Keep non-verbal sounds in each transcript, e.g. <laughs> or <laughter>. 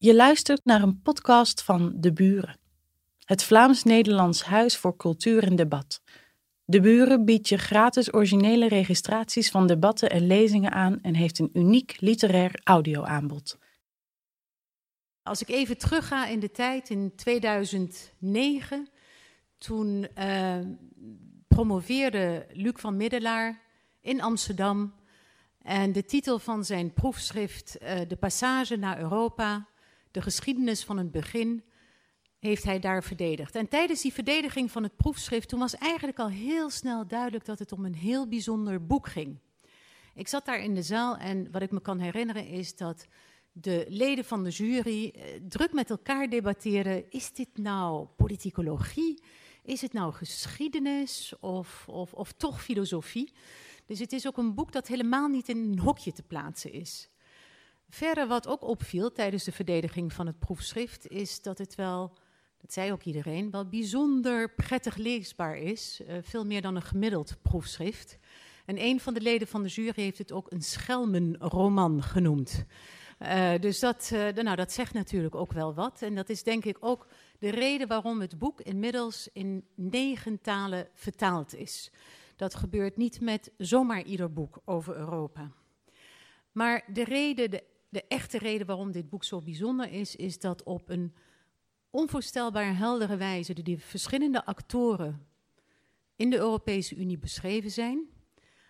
Je luistert naar een podcast van De Buren, het Vlaams-Nederlands Huis voor Cultuur en Debat. De Buren biedt je gratis originele registraties van debatten en lezingen aan en heeft een uniek literair audioaanbod. Als ik even terugga in de tijd, in 2009, toen uh, promoveerde Luc van Middelaar in Amsterdam. En de titel van zijn proefschrift, uh, De Passage naar Europa, de geschiedenis van het begin, heeft hij daar verdedigd. En tijdens die verdediging van het proefschrift, toen was eigenlijk al heel snel duidelijk dat het om een heel bijzonder boek ging. Ik zat daar in de zaal en wat ik me kan herinneren is dat de leden van de jury eh, druk met elkaar debatteren: is dit nou politicologie? Is het nou geschiedenis of, of, of toch filosofie? Dus het is ook een boek dat helemaal niet in een hokje te plaatsen is. Verder wat ook opviel tijdens de verdediging van het proefschrift is dat het wel, dat zei ook iedereen, wel bijzonder prettig leesbaar is. Uh, veel meer dan een gemiddeld proefschrift. En een van de leden van de jury heeft het ook een schelmenroman genoemd. Uh, dus dat, uh, nou, dat zegt natuurlijk ook wel wat. En dat is denk ik ook de reden waarom het boek inmiddels in negen talen vertaald is. Dat gebeurt niet met zomaar ieder boek over Europa. Maar de reden, de de echte reden waarom dit boek zo bijzonder is, is dat op een onvoorstelbaar heldere wijze de verschillende actoren in de Europese Unie beschreven zijn.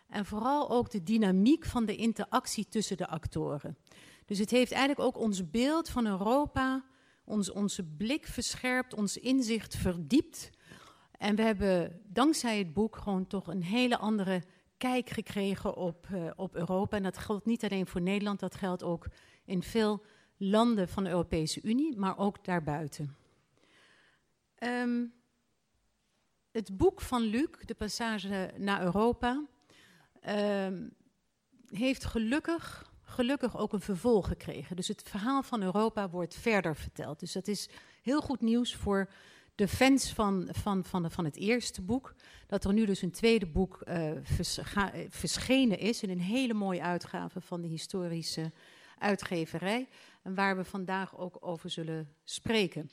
En vooral ook de dynamiek van de interactie tussen de actoren. Dus het heeft eigenlijk ook ons beeld van Europa, ons, onze blik verscherpt, ons inzicht verdiept. En we hebben dankzij het boek gewoon toch een hele andere kijk gekregen op, uh, op Europa. En dat geldt niet alleen voor Nederland, dat geldt ook in veel landen van de Europese Unie, maar ook daarbuiten. Um, het boek van Luc, de passage naar Europa, um, heeft gelukkig, gelukkig ook een vervolg gekregen. Dus het verhaal van Europa wordt verder verteld. Dus dat is heel goed nieuws voor de fans van, van, van, van het eerste boek, dat er nu dus een tweede boek vers, ga, verschenen is in een hele mooie uitgave van de historische uitgeverij, en waar we vandaag ook over zullen spreken.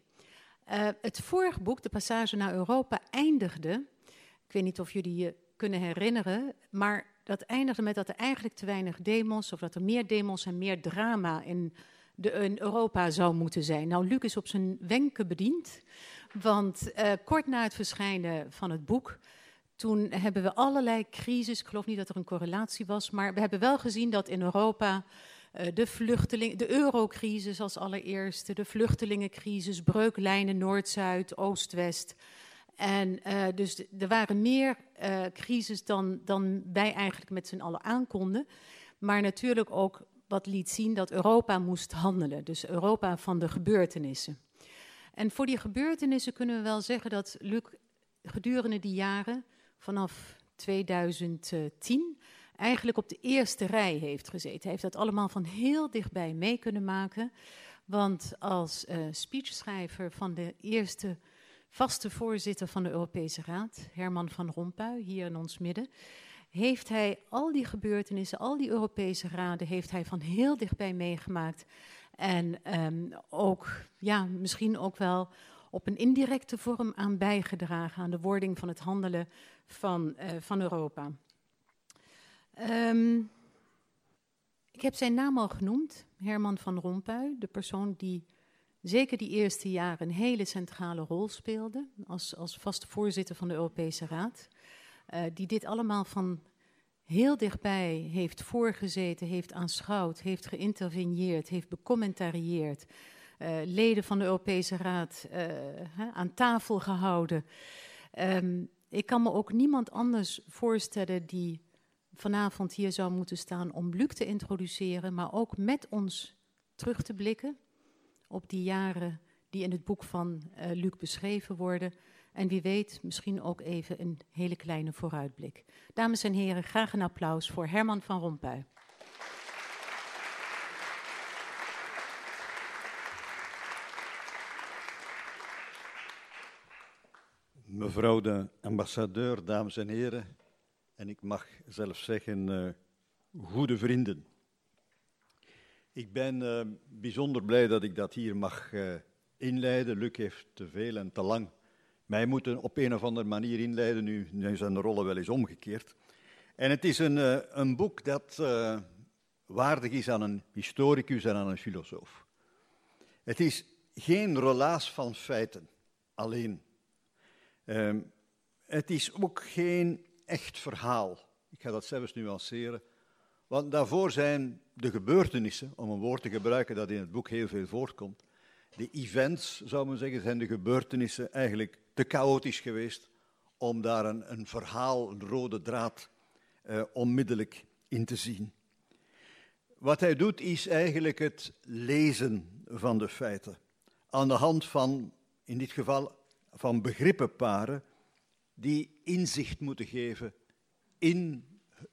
Uh, het vorige boek, De Passage naar Europa, eindigde, ik weet niet of jullie je kunnen herinneren, maar dat eindigde met dat er eigenlijk te weinig demos, of dat er meer demos en meer drama in, de, in Europa zou moeten zijn. Nou, Luc is op zijn wenken bediend. Want uh, kort na het verschijnen van het boek, toen hebben we allerlei crisis. Ik geloof niet dat er een correlatie was, maar we hebben wel gezien dat in Europa uh, de vluchteling, de eurocrisis als allereerste, de vluchtelingencrisis, breuklijnen Noord-Zuid, Oost-West. En uh, dus er waren meer crisis dan, dan wij eigenlijk met z'n allen aankonden. Maar natuurlijk ook wat liet zien dat Europa moest handelen. Dus Europa van de gebeurtenissen. En voor die gebeurtenissen kunnen we wel zeggen dat Luc gedurende die jaren, vanaf 2010, eigenlijk op de eerste rij heeft gezeten. Hij heeft dat allemaal van heel dichtbij mee kunnen maken. Want als uh, speechschrijver van de eerste vaste voorzitter van de Europese Raad, Herman van Rompuy, hier in ons midden, heeft hij al die gebeurtenissen, al die Europese raden, heeft hij van heel dichtbij meegemaakt. En um, ook, ja, misschien ook wel op een indirecte vorm aan bijgedragen aan de wording van het handelen van, uh, van Europa. Um, ik heb zijn naam al genoemd, Herman van Rompuy, de persoon die zeker die eerste jaren een hele centrale rol speelde als, als vaste voorzitter van de Europese Raad. Uh, die dit allemaal van heel dichtbij heeft voorgezeten, heeft aanschouwd, heeft geïnterveneerd, heeft becommentarieerd. Uh, leden van de Europese Raad uh, aan tafel gehouden. Um, ik kan me ook niemand anders voorstellen die vanavond hier zou moeten staan om Luc te introduceren, maar ook met ons terug te blikken op die jaren die in het boek van uh, Luc beschreven worden. En wie weet, misschien ook even een hele kleine vooruitblik. Dames en heren, graag een applaus voor Herman van Rompuy. Mevrouw de ambassadeur, dames en heren, en ik mag zelfs zeggen, uh, goede vrienden. Ik ben uh, bijzonder blij dat ik dat hier mag uh, inleiden. Luc heeft te veel en te lang mij moeten op een of andere manier inleiden. Nu, zijn de rollen wel eens omgekeerd. En het is een, uh, een boek dat waardig is aan een historicus en aan een filosoof. Het is geen relaas van feiten alleen. Ehm, het is ook geen echt verhaal. Ik ga dat zelfs nuanceren. Want daarvoor zijn de gebeurtenissen, om een woord te gebruiken dat in het boek heel veel voorkomt, de events, zou men zeggen, zijn de gebeurtenissen eigenlijk te chaotisch geweest om daar een, een verhaal, een rode draad, eh, onmiddellijk in te zien. Wat hij doet is eigenlijk het lezen van de feiten. Aan de hand van, in dit geval, van begrippenparen die inzicht moeten geven in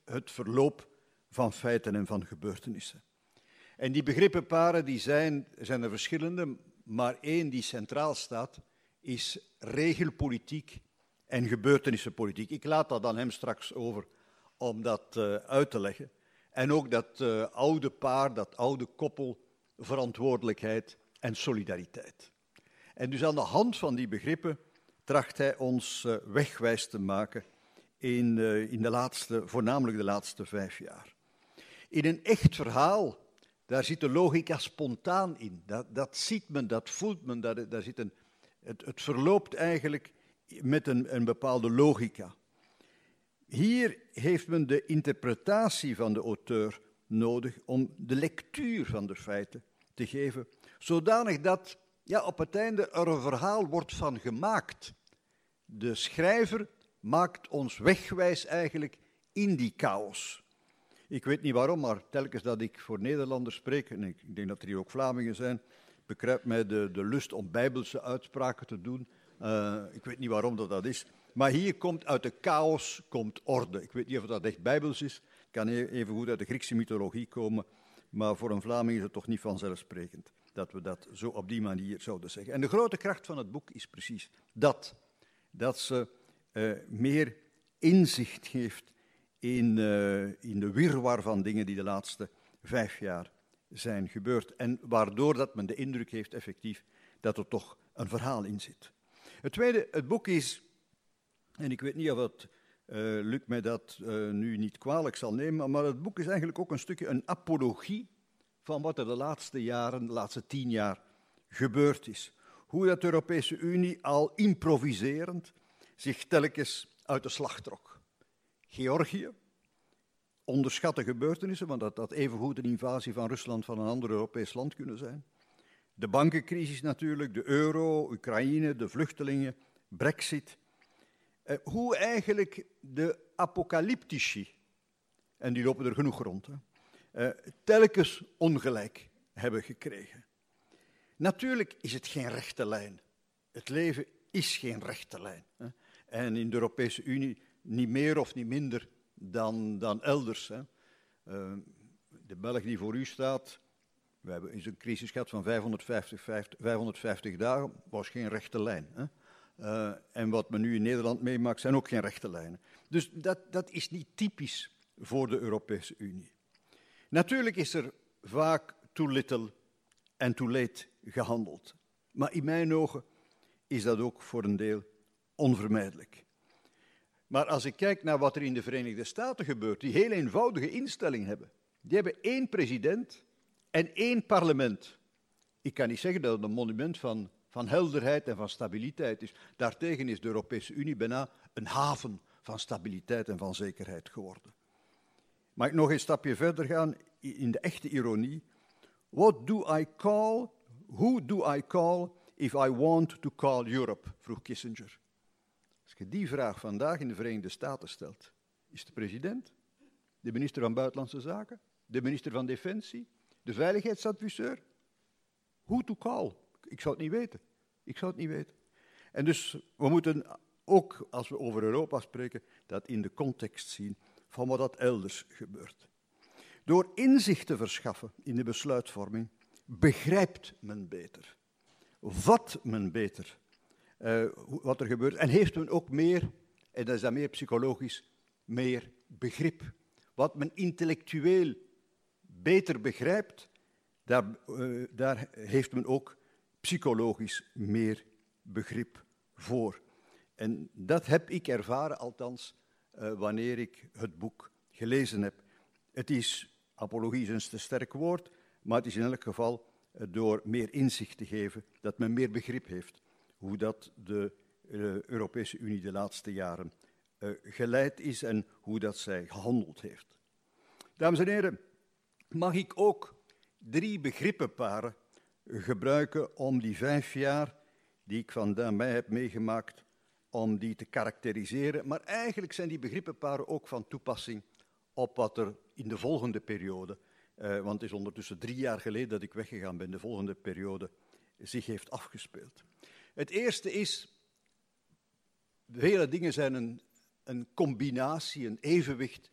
het verloop van feiten en van gebeurtenissen. En die begrippenparen die zijn, zijn er verschillende, maar één die centraal staat is regelpolitiek en gebeurtenissenpolitiek. Ik laat dat aan hem straks over om dat uh, uit te leggen. En ook dat uh, oude paar, dat oude koppel, verantwoordelijkheid en solidariteit. En dus aan de hand van die begrippen tracht hij ons uh, wegwijs te maken in, in de laatste, voornamelijk de laatste vijf jaar. In een echt verhaal, daar zit de logica spontaan in. Dat, dat ziet men, dat voelt men, dat, daar zit een, het, het verloopt eigenlijk met een, een bepaalde logica. Hier heeft men de interpretatie van de auteur nodig om de lectuur van de feiten te geven, zodanig dat ja, op het einde er een verhaal wordt van gemaakt. De schrijver maakt ons wegwijs eigenlijk in die chaos. Ik weet niet waarom, maar telkens dat ik voor Nederlanders spreek, en ik denk dat er hier ook Vlamingen zijn, bekruipt mij de, de lust om bijbelse uitspraken te doen. Uh, ik weet niet waarom dat, dat is. Maar hier komt uit de chaos komt orde. Ik weet niet of dat echt bijbels is. Het kan e-, even goed uit de Griekse mythologie komen. Maar voor een Vlaming is het toch niet vanzelfsprekend dat we dat zo op die manier zouden zeggen. En de grote kracht van het boek is precies dat. Dat ze uh, meer inzicht geeft in, uh, in de wirwar van dingen die de laatste vijf jaar zijn gebeurd. En waardoor dat men de indruk heeft effectief dat er toch een verhaal in zit. Het tweede, het boek is, en ik weet niet of het uh, Luc mij dat uh, nu niet kwalijk zal nemen, maar het boek is eigenlijk ook een stukje een apologie van wat er de laatste jaren, de laatste tien jaar gebeurd is. Hoe dat de Europese Unie al improviserend zich telkens uit de slag trok. Georgië, onderschatte gebeurtenissen, want dat had evengoed een invasie van Rusland van een ander Europees land kunnen zijn. De bankencrisis natuurlijk, de euro, Oekraïne, de vluchtelingen, Brexit. Eh, hoe eigenlijk de apocalyptici, en die lopen er genoeg rond, hè, eh, telkens ongelijk hebben gekregen. Natuurlijk is het geen rechte lijn. Het leven is geen rechte lijn. Hè. En in de Europese Unie niet meer of niet minder dan, dan elders. Hè. Uh, de Belg die voor u staat, we hebben eens een crisis gehad van 550, 550 dagen, was geen rechte lijn. Hè. Uh, en wat men nu in Nederland meemaakt, zijn ook geen rechte lijnen. Dus dat, dat is niet typisch voor de Europese Unie. Natuurlijk is er vaak too little en too late gehandeld. Maar in mijn ogen is dat ook voor een deel onvermijdelijk. Maar als ik kijk naar wat er in de Verenigde Staten gebeurt, die heel eenvoudige instelling hebben. Die hebben één president en één parlement. Ik kan niet zeggen dat het een monument van, van helderheid en van stabiliteit is. Daartegen is de Europese Unie bijna een haven van stabiliteit en van zekerheid geworden. Mag ik nog een stapje verder gaan in de echte ironie? What do I call, who do I call if I want to call Europe? vroeg Kissinger. Als je die vraag vandaag in de Verenigde Staten stelt, is de president, de minister van Buitenlandse Zaken, de minister van Defensie, de veiligheidsadviseur? Who to call? Ik zou het niet weten. Ik zou het niet weten. En dus we moeten ook, als we over Europa spreken, dat in de context zien van wat dat elders gebeurt. Door inzicht te verschaffen in de besluitvorming, begrijpt men beter, vat men beter uh, wat er gebeurt. En heeft men ook meer, en dat is dan meer psychologisch, meer begrip. Wat men intellectueel beter begrijpt, daar, uh, daar heeft men ook psychologisch meer begrip voor. En dat heb ik ervaren, althans, uh, wanneer ik het boek gelezen heb. Het is, apologie is een te sterk woord, maar het is in elk geval door meer inzicht te geven dat men meer begrip heeft hoe dat de uh, Europese Unie de laatste jaren geleid is en hoe dat zij gehandeld heeft. Dames en heren, mag ik ook drie begrippenparen gebruiken om die vijf jaar die ik van mij heb meegemaakt, om die te karakteriseren. Maar eigenlijk zijn die begrippenparen ook van toepassing op wat er in de volgende periode, eh, want het is ondertussen drie jaar geleden dat ik weggegaan ben, de volgende periode zich heeft afgespeeld. Het eerste is, vele dingen zijn een, een combinatie, een evenwicht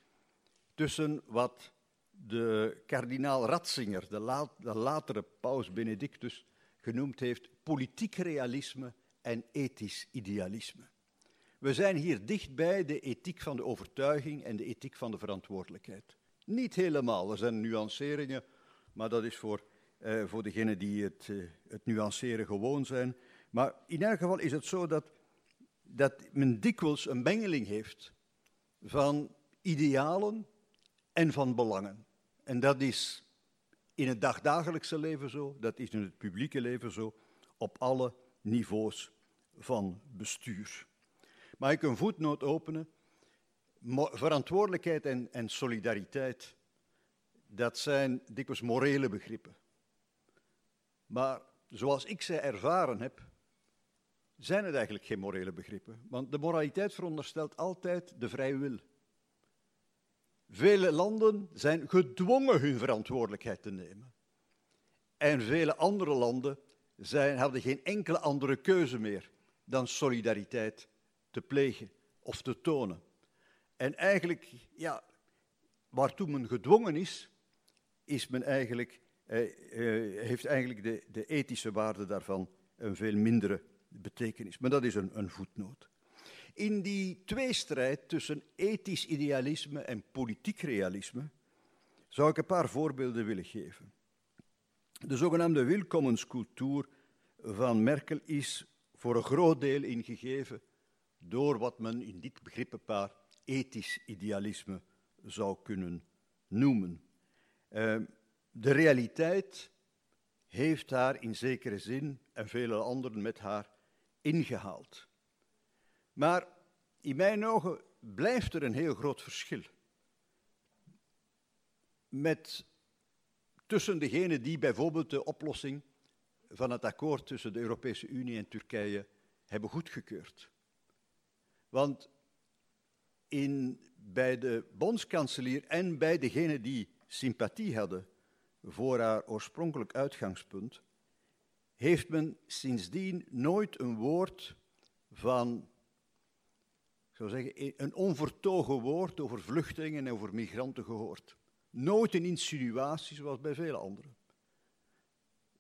tussen wat de kardinaal Ratzinger, de, de latere paus Benedictus, genoemd heeft politiek realisme en ethisch idealisme. We zijn hier dichtbij de ethiek van de overtuiging en de ethiek van de verantwoordelijkheid. Niet helemaal, er zijn nuanceringen, maar dat is voor, eh, voor degenen die het, eh, het nuanceren gewoon zijn. Maar in elk geval is het zo dat, dat men dikwijls een mengeling heeft van idealen en van belangen. En dat is in het dagdagelijkse leven zo, dat is in het publieke leven zo, op alle niveaus van bestuur. Mag ik een voetnoot openen? Verantwoordelijkheid en, en solidariteit, dat zijn dikwijls morele begrippen. Maar zoals ik ze ervaren heb, zijn het eigenlijk geen morele begrippen. Want de moraliteit veronderstelt altijd de vrije wil. Vele landen zijn gedwongen hun verantwoordelijkheid te nemen. En vele andere landen zijn, hadden geen enkele andere keuze meer dan solidariteit te plegen of te tonen. En eigenlijk, ja, waartoe men gedwongen is, is men eigenlijk, eh, eh, heeft eigenlijk de, de, ethische waarde daarvan een veel mindere betekenis. Maar dat is een, voetnoot. In die tweestrijd tussen ethisch idealisme en politiek realisme zou ik een paar voorbeelden willen geven. De zogenaamde welkomenscultuur van Merkel is voor een groot deel ingegeven door wat men in dit begrippenpaar ethisch idealisme zou kunnen noemen. Uh, de realiteit heeft haar in zekere zin en vele anderen met haar ingehaald. Maar in mijn ogen blijft er een heel groot verschil met, tussen degenen die bijvoorbeeld de oplossing van het akkoord tussen de Europese Unie en Turkije hebben goedgekeurd. Want in, bij de bondskanselier en bij degenen die sympathie hadden voor haar oorspronkelijk uitgangspunt, heeft men sindsdien nooit een woord van, ik zou zeggen, een onvertogen woord over vluchtelingen en over migranten gehoord. Nooit een insinuatie zoals bij vele anderen.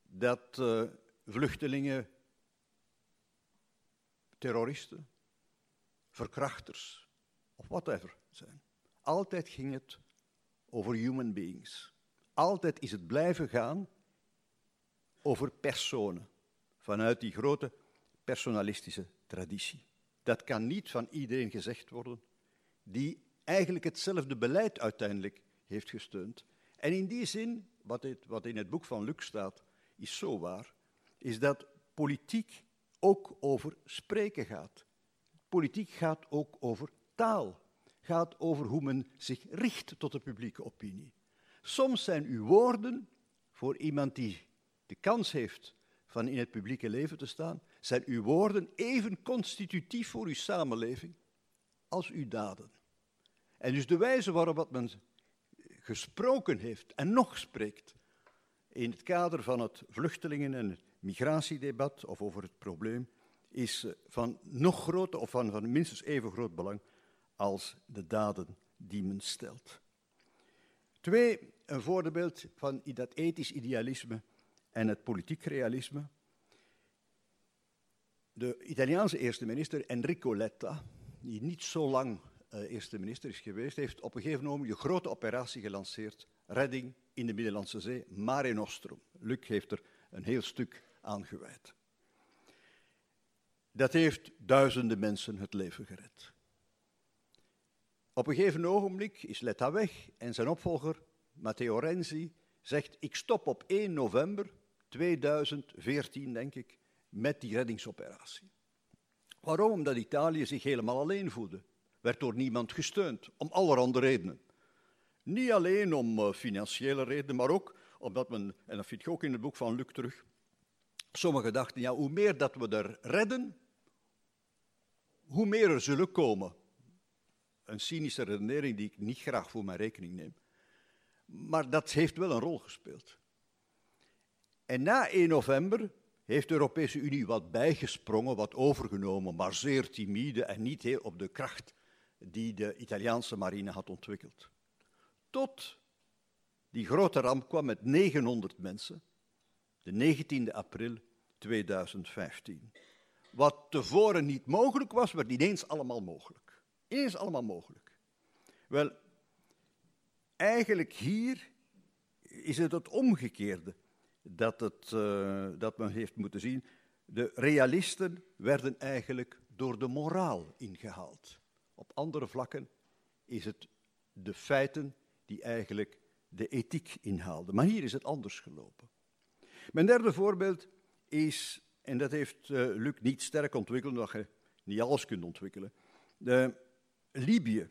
Dat uh, vluchtelingen, terroristen, verkrachters of whatever zijn. Altijd ging het over human beings. Altijd is het blijven gaan over personen, vanuit die grote personalistische traditie. Dat kan niet van iedereen gezegd worden die eigenlijk hetzelfde beleid uiteindelijk heeft gesteund. En in die zin, wat, het, wat in het boek van Luc staat, is zo waar, is dat politiek ook over spreken gaat. Politiek gaat ook over taal, gaat over hoe men zich richt tot de publieke opinie. Soms zijn uw woorden voor iemand die de kans heeft van in het publieke leven te staan, zijn uw woorden even constitutief voor uw samenleving als uw daden. En dus de wijze waarop men gesproken heeft en nog spreekt in het kader van het vluchtelingen- en migratiedebat of over het probleem, is eh, van nog groter of van, van minstens even groot belang als de daden die men stelt. Twee, een voorbeeld van dat ethisch idealisme en het politiek realisme. De Italiaanse eerste minister Enrico Letta, die niet zo lang uh, eerste minister is geweest, heeft op een gegeven moment een grote operatie gelanceerd, redding in de Middellandse Zee, Mare Nostrum. Luc heeft er een heel stuk aan gewijd. Dat heeft duizenden mensen het leven gered. Op een gegeven ogenblik is Letta weg en zijn opvolger, Matteo Renzi, zegt: Ik stop op 1 november 2014, denk ik, met die reddingsoperatie. Waarom? Omdat Italië zich helemaal alleen voelde. Werd door niemand gesteund, om allerhande redenen. Niet alleen om uh, financiële redenen, maar ook omdat men, en dat vind je ook in het boek van Luc terug, sommigen dachten, ja, hoe meer dat we er redden, hoe meer er zullen komen. Een cynische redenering die ik niet graag voor mijn rekening neem. Maar dat heeft wel een rol gespeeld. En na 1 november heeft de Europese Unie wat bijgesprongen, wat overgenomen, maar zeer timide en niet heel op de kracht die de Italiaanse marine had ontwikkeld. Tot die grote ramp kwam met 900 mensen, de 19e april 2015. Wat tevoren niet mogelijk was, werd ineens allemaal mogelijk. Ineens allemaal mogelijk. Wel, eigenlijk hier is het het omgekeerde dat, het, uh, dat men heeft moeten zien. De realisten werden eigenlijk door de moraal ingehaald. Op andere vlakken is het de feiten die eigenlijk de ethiek inhaalden. Maar hier is het anders gelopen. Mijn derde voorbeeld is, en dat heeft uh, Luc niet sterk ontwikkeld, omdat je niet alles kunt ontwikkelen, de, Libië.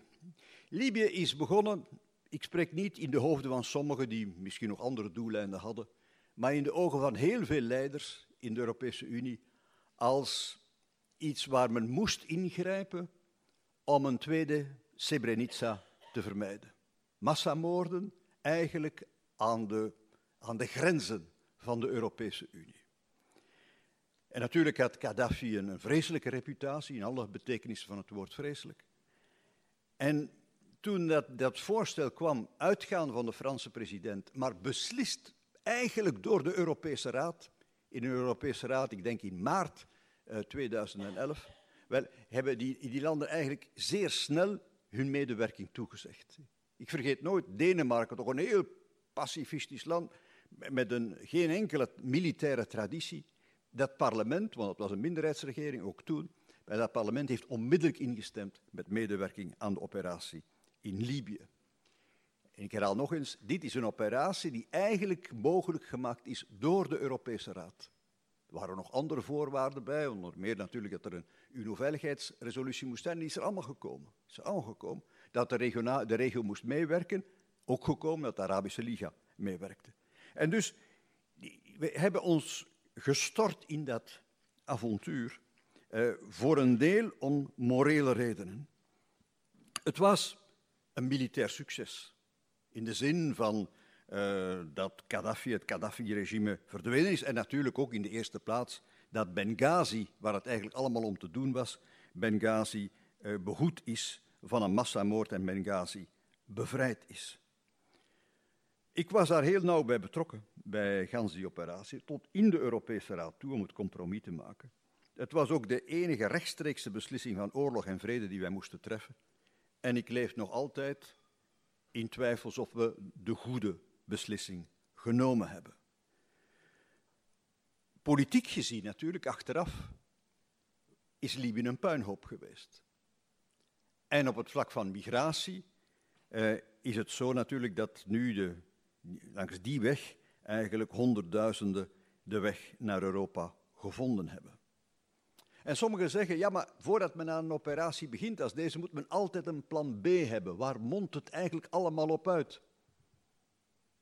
Libië is begonnen, ik spreek niet in de hoofden van sommigen die misschien nog andere doeleinden hadden, maar in de ogen van heel veel leiders in de Europese Unie als iets waar men moest ingrijpen om een tweede Srebrenica te vermijden. Massamoorden eigenlijk aan de, aan de grenzen van de Europese Unie. En natuurlijk had Gaddafi een, vreselijke reputatie, in alle betekenissen van het woord vreselijk. En toen dat, dat voorstel kwam, uitgaan van de Franse president, maar beslist eigenlijk door de Europese Raad, in de Europese Raad, ik denk in maart uh, 2011, wel, hebben die, die landen eigenlijk zeer snel hun medewerking toegezegd. Ik vergeet nooit Denemarken, toch een heel pacifistisch land, met een, geen enkele militaire traditie. Dat parlement, want het was een minderheidsregering ook toen, bij dat parlement heeft onmiddellijk ingestemd met medewerking aan de operatie in Libië. En ik herhaal nog eens, dit is een operatie die eigenlijk mogelijk gemaakt is door de Europese Raad. Er waren nog andere voorwaarden bij, onder meer natuurlijk dat er een UNO-veiligheidsresolutie moest zijn, die is er allemaal gekomen. Is er allemaal gekomen. Dat de, de regio moest meewerken, ook gekomen dat de Arabische Liga meewerkte. En dus, we hebben ons gestort in dat avontuur, eh, voor een deel om morele redenen. Het was een militair succes. In de zin van uh, dat Gaddafi, het Gaddafi-regime verdwenen is. En natuurlijk ook in de eerste plaats dat Benghazi, waar het eigenlijk allemaal om te doen was, Benghazi uh, behoed is van een massamoord en Benghazi bevrijd is. Ik was daar heel nauw bij betrokken, bij gans die operatie, tot in de Europese Raad toe om het compromis te maken. Het was ook de enige rechtstreekse beslissing van oorlog en vrede die wij moesten treffen. En ik leef nog altijd in twijfels of we de goede beslissing genomen hebben. Politiek gezien natuurlijk, achteraf, is Libië een puinhoop geweest. En op het vlak van migratie eh, is het zo natuurlijk dat nu de, langs die weg eigenlijk honderdduizenden de weg naar Europa gevonden hebben. En sommigen zeggen, ja, maar voordat men aan een operatie begint als deze, moet men altijd een plan B hebben. Waar mondt het eigenlijk allemaal op uit?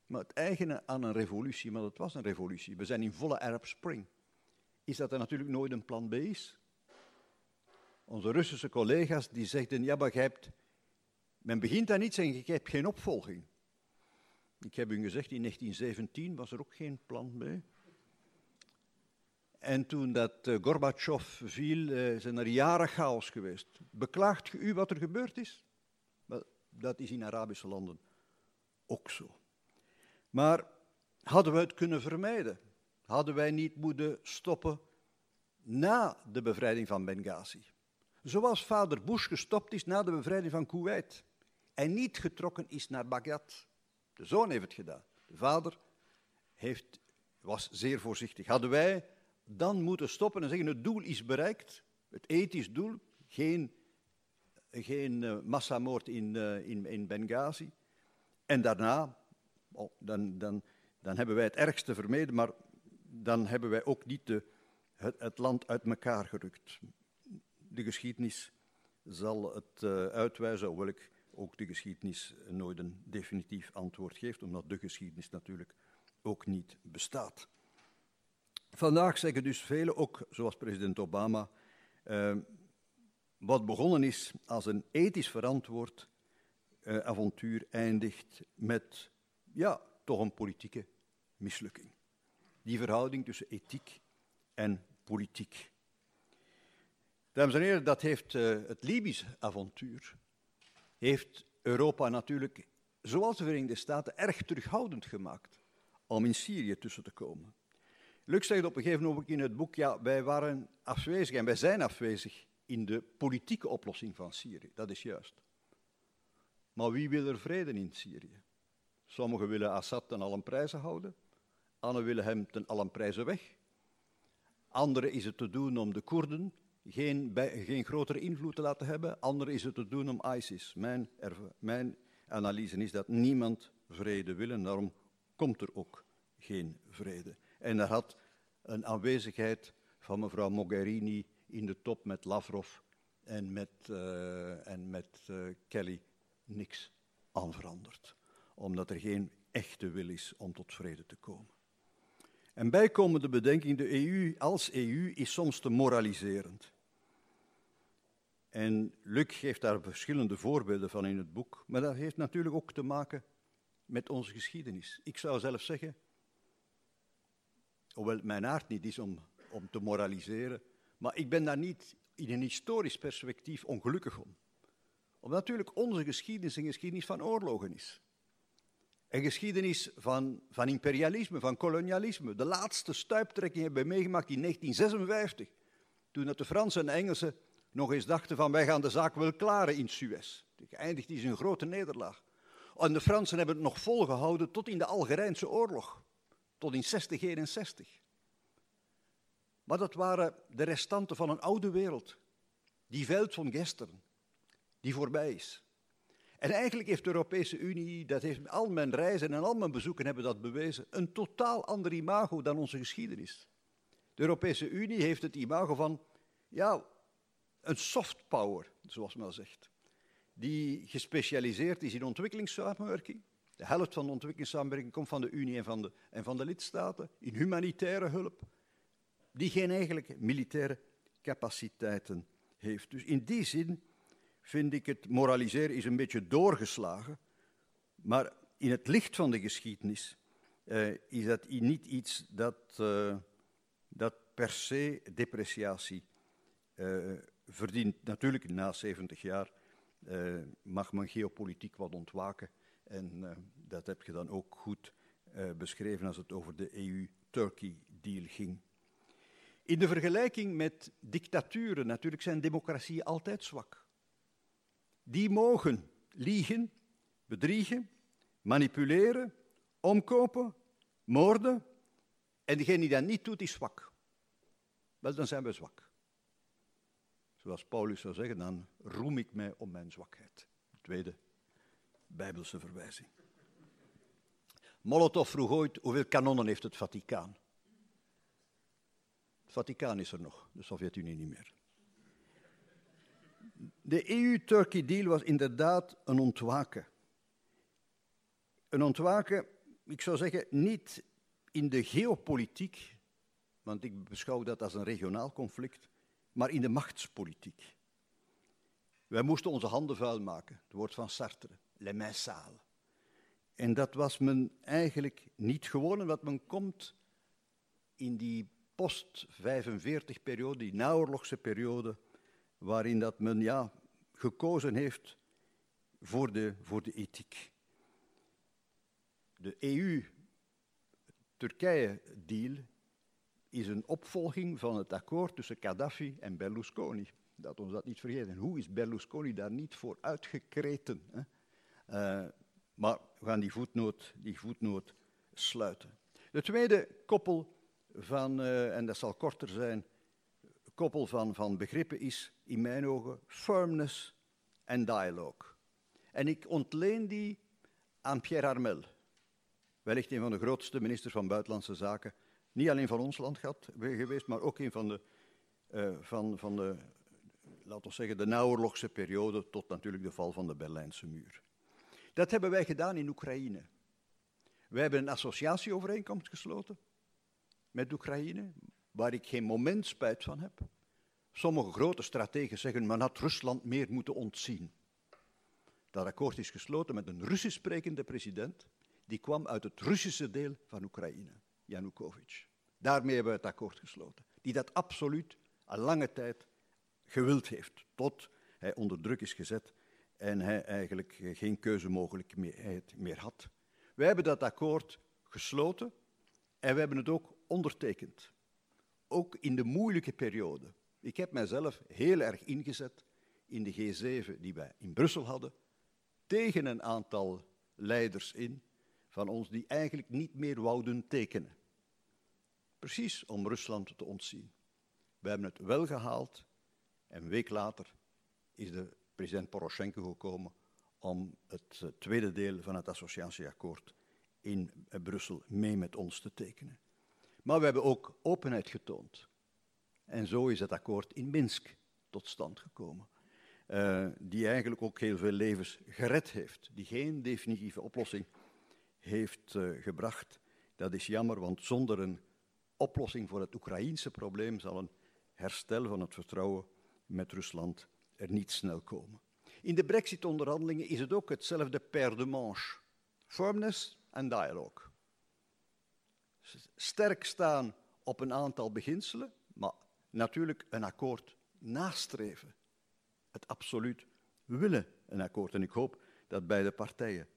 Maar het eigene aan een revolutie, maar het was een revolutie, we zijn in volle Arab Spring, is dat er natuurlijk nooit een plan B is. Onze Russische collega's die zeggen, ja, maar hebt, men begint aan iets en je hebt geen opvolging. Ik heb u gezegd, in 1917 was er ook geen plan B. En toen dat uh, Gorbachev viel, uh, zijn er jaren chaos geweest. Beklaagt u wat er gebeurd is? Dat is in Arabische landen ook zo. Maar hadden we het kunnen vermijden? Hadden wij niet moeten stoppen na de bevrijding van Benghazi? zoals vader Bush gestopt is na de bevrijding van Kuwait en niet getrokken is naar Bagdad. De zoon heeft het gedaan. De vader heeft, was zeer voorzichtig. Hadden wij dan moeten stoppen en zeggen: het doel is bereikt, het ethisch doel, geen, geen uh, massamoord in, uh, in, in Benghazi. En daarna, oh, dan, dan, dan hebben wij het ergste vermeden, maar dan hebben wij ook niet de, het, land uit elkaar gerukt. De geschiedenis zal het uh, uitwijzen, hoewel ik ook de geschiedenis nooit een definitief antwoord geeft, omdat de geschiedenis natuurlijk ook niet bestaat. Vandaag zeggen dus velen, ook zoals president Obama, uh, wat begonnen is als een ethisch verantwoord uh, avontuur eindigt met, ja, toch een politieke mislukking. Die verhouding tussen ethiek en politiek. Dames en heren, dat heeft uh, het Libisch avontuur, heeft Europa natuurlijk, zoals de Verenigde Staten, erg terughoudend gemaakt om in Syrië tussen te komen. Lux zegt op een gegeven moment in het boek, ja, wij waren afwezig en wij zijn afwezig in de politieke oplossing van Syrië. Dat is juist. Maar wie wil er vrede in Syrië? Sommigen willen Assad ten allen prijzen houden, anderen willen hem ten allen prijzen weg. Anderen is het te doen om de Koerden geen, geen grotere invloed te laten hebben, anderen is het te doen om ISIS. Mijn, mijn analyse is dat niemand vrede wil en daarom komt er ook geen vrede. En er had een aanwezigheid van mevrouw Mogherini in de top met Lavrov en met, uh, en met uh, Kelly niks aan veranderd. Omdat er geen echte wil is om tot vrede te komen. En bijkomende bedenking, de EU als EU is soms te moraliserend. En Luc geeft daar verschillende voorbeelden van in het boek, maar dat heeft natuurlijk ook te maken met onze geschiedenis. Ik zou zelf zeggen, hoewel mijn aard niet is om, om te moraliseren, maar ik ben daar niet in een historisch perspectief ongelukkig om. Omdat natuurlijk onze geschiedenis een geschiedenis van oorlogen is. Een geschiedenis van, van imperialisme, van kolonialisme. De laatste stuiptrekking hebben we meegemaakt in 1956, toen dat de Fransen en Engelsen nog eens dachten van wij gaan de zaak wel klaren in Suez. Geëindigd is een grote nederlaag. En de Fransen hebben het nog volgehouden tot in de Algerijnse oorlog, tot in 6061. Maar dat waren de restanten van een oude wereld, die veld van gisteren, die voorbij is. En eigenlijk heeft de Europese Unie, dat heeft al mijn reizen en al mijn bezoeken hebben dat bewezen, een totaal ander imago dan onze geschiedenis. De Europese Unie heeft het imago van, ja, een soft power, zoals men zegt, die gespecialiseerd is in ontwikkelingssamenwerking. De helft van de ontwikkelingssamenwerking komt van de Unie en van de, en van de lidstaten, in humanitaire hulp, die geen eigenlijk militaire capaciteiten heeft. Dus in die zin vind ik het moraliseren is een beetje doorgeslagen, maar in het licht van de geschiedenis uh, is dat niet iets dat, uh, dat per se depreciatie uh, verdient. Natuurlijk, na 70 jaar mag men geopolitiek wat ontwaken en dat heb je dan ook goed beschreven als het over de EU-Turkey-deal ging. In de vergelijking met dictaturen, natuurlijk zijn democratieën altijd zwak. Die mogen liegen, bedriegen, manipuleren, omkopen, moorden. En degene die dat niet doet, is zwak. Wel, dan zijn we zwak. Zoals Paulus zou zeggen, dan roem ik mij om mijn zwakheid. Tweede Bijbelse verwijzing. Molotov vroeg ooit hoeveel kanonnen heeft het Vaticaan. Het Vaticaan is er nog, de Sovjet-Unie niet meer. De EU-Turkey-deal was inderdaad een ontwaken. Een ontwaken, ik zou zeggen, niet in de geopolitiek, want ik beschouw dat als een regionaal conflict, maar in de machtspolitiek. Wij moesten onze handen vuil maken, het woord van Sartre, les mains. En dat was men eigenlijk niet gewoon, omdat men komt in die post-45-periode, die naoorlogse periode, waarin dat men ja, gekozen heeft voor de, voor de ethiek. De EU-Turkije-deal is een opvolging van het akkoord tussen Gaddafi en Berlusconi Dat ons dat niet vergeten. En hoe is Berlusconi daar niet voor uitgekreten? Hè? Uh, maar we gaan die voetnoot, die voetnoot sluiten. De tweede koppel van, uh, en dat zal korter zijn, koppel van, van begrippen is in mijn ogen firmness en dialogue. En ik ontleen die aan Pierre Armel, wellicht een van de grootste ministers van Buitenlandse Zaken, niet alleen van ons land gehad, geweest, maar ook een van de, uh, van, van de laten we zeggen, de naoorlogse periode tot natuurlijk de val van de Berlijnse muur. Dat hebben wij gedaan in Oekraïne. Wij hebben een associatieovereenkomst gesloten met Oekraïne, waar ik geen moment spijt van heb. Sommige grote strategen zeggen, men had Rusland meer moeten ontzien. Dat akkoord is gesloten met een Russisch sprekende president, die kwam uit het Russische deel van Oekraïne, Yanukovych. Daarmee hebben we het akkoord gesloten, die dat absoluut al lange tijd gewild heeft, tot hij onder druk is gezet en hij eigenlijk geen keuzemogelijkheid meer had. Wij hebben dat akkoord gesloten en we hebben het ook ondertekend. Ook in de moeilijke periode. Ik heb mijzelf heel erg ingezet in de G7 die wij in Brussel hadden, tegen een aantal leiders in van ons die eigenlijk niet meer wouden tekenen. Precies om Rusland te ontzien. We hebben het wel gehaald en een week later is de president Poroshenko gekomen om het eh, tweede deel van het associatieakkoord in eh, Brussel mee met ons te tekenen. Maar we hebben ook openheid getoond. En zo is het akkoord in Minsk tot stand gekomen. Uh, die eigenlijk ook heel veel levens gered heeft. Die geen definitieve oplossing heeft uh, gebracht. Dat is jammer, want zonder een oplossing voor het Oekraïense probleem zal een herstel van het vertrouwen met Rusland er niet snel komen. In de Brexit-onderhandelingen is het ook hetzelfde per de manche. Firmness en dialogue. Sterk staan op een aantal beginselen, maar natuurlijk een akkoord nastreven. Het absoluut willen een akkoord. En ik hoop dat beide partijen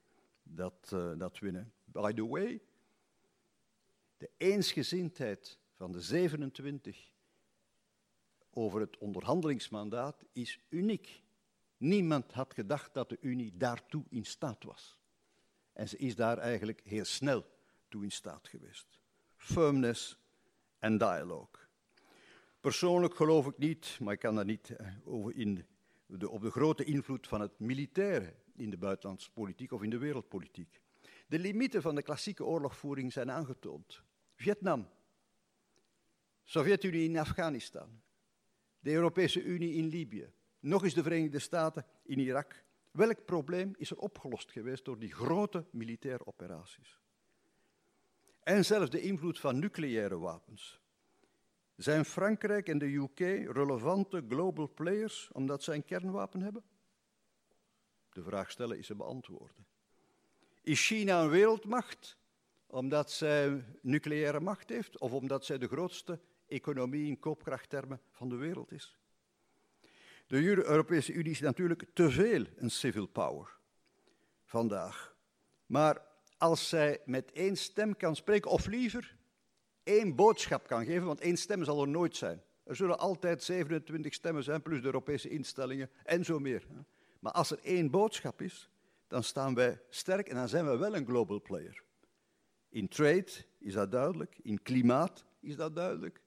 dat, uh, dat winnen. By the way, de eensgezindheid van de 27 over het onderhandelingsmandaat is uniek. Niemand had gedacht dat de Unie daartoe in staat was. En ze is daar eigenlijk heel snel toe in staat geweest. Firmness en dialogue. Persoonlijk geloof ik niet, maar ik kan daar niet eh, over in, de, op de grote invloed van het militaire in de buitenlandse politiek of in de wereldpolitiek. De limieten van de klassieke oorlogvoering zijn aangetoond. Vietnam, Sovjet-Unie in Afghanistan, de Europese Unie in Libië, nog eens de Verenigde Staten in Irak. Welk probleem is er opgelost geweest door die grote militaire operaties? En zelfs de invloed van nucleaire wapens. Zijn Frankrijk en de UK relevante global players omdat zij een kernwapen hebben? De vraag stellen is ze beantwoorden. Is China een wereldmacht omdat zij nucleaire macht heeft of omdat zij de grootste economie in koopkrachttermen van de wereld is. De Europese Unie is natuurlijk te veel een civil power vandaag. Maar als zij met één stem kan spreken, of liever één boodschap kan geven, want één stem zal er nooit zijn. Er zullen altijd 27 stemmen zijn, plus de Europese instellingen en zo meer. Maar als er één boodschap is, dan staan wij sterk en dan zijn we wel een global player. In trade is dat duidelijk, in klimaat is dat duidelijk,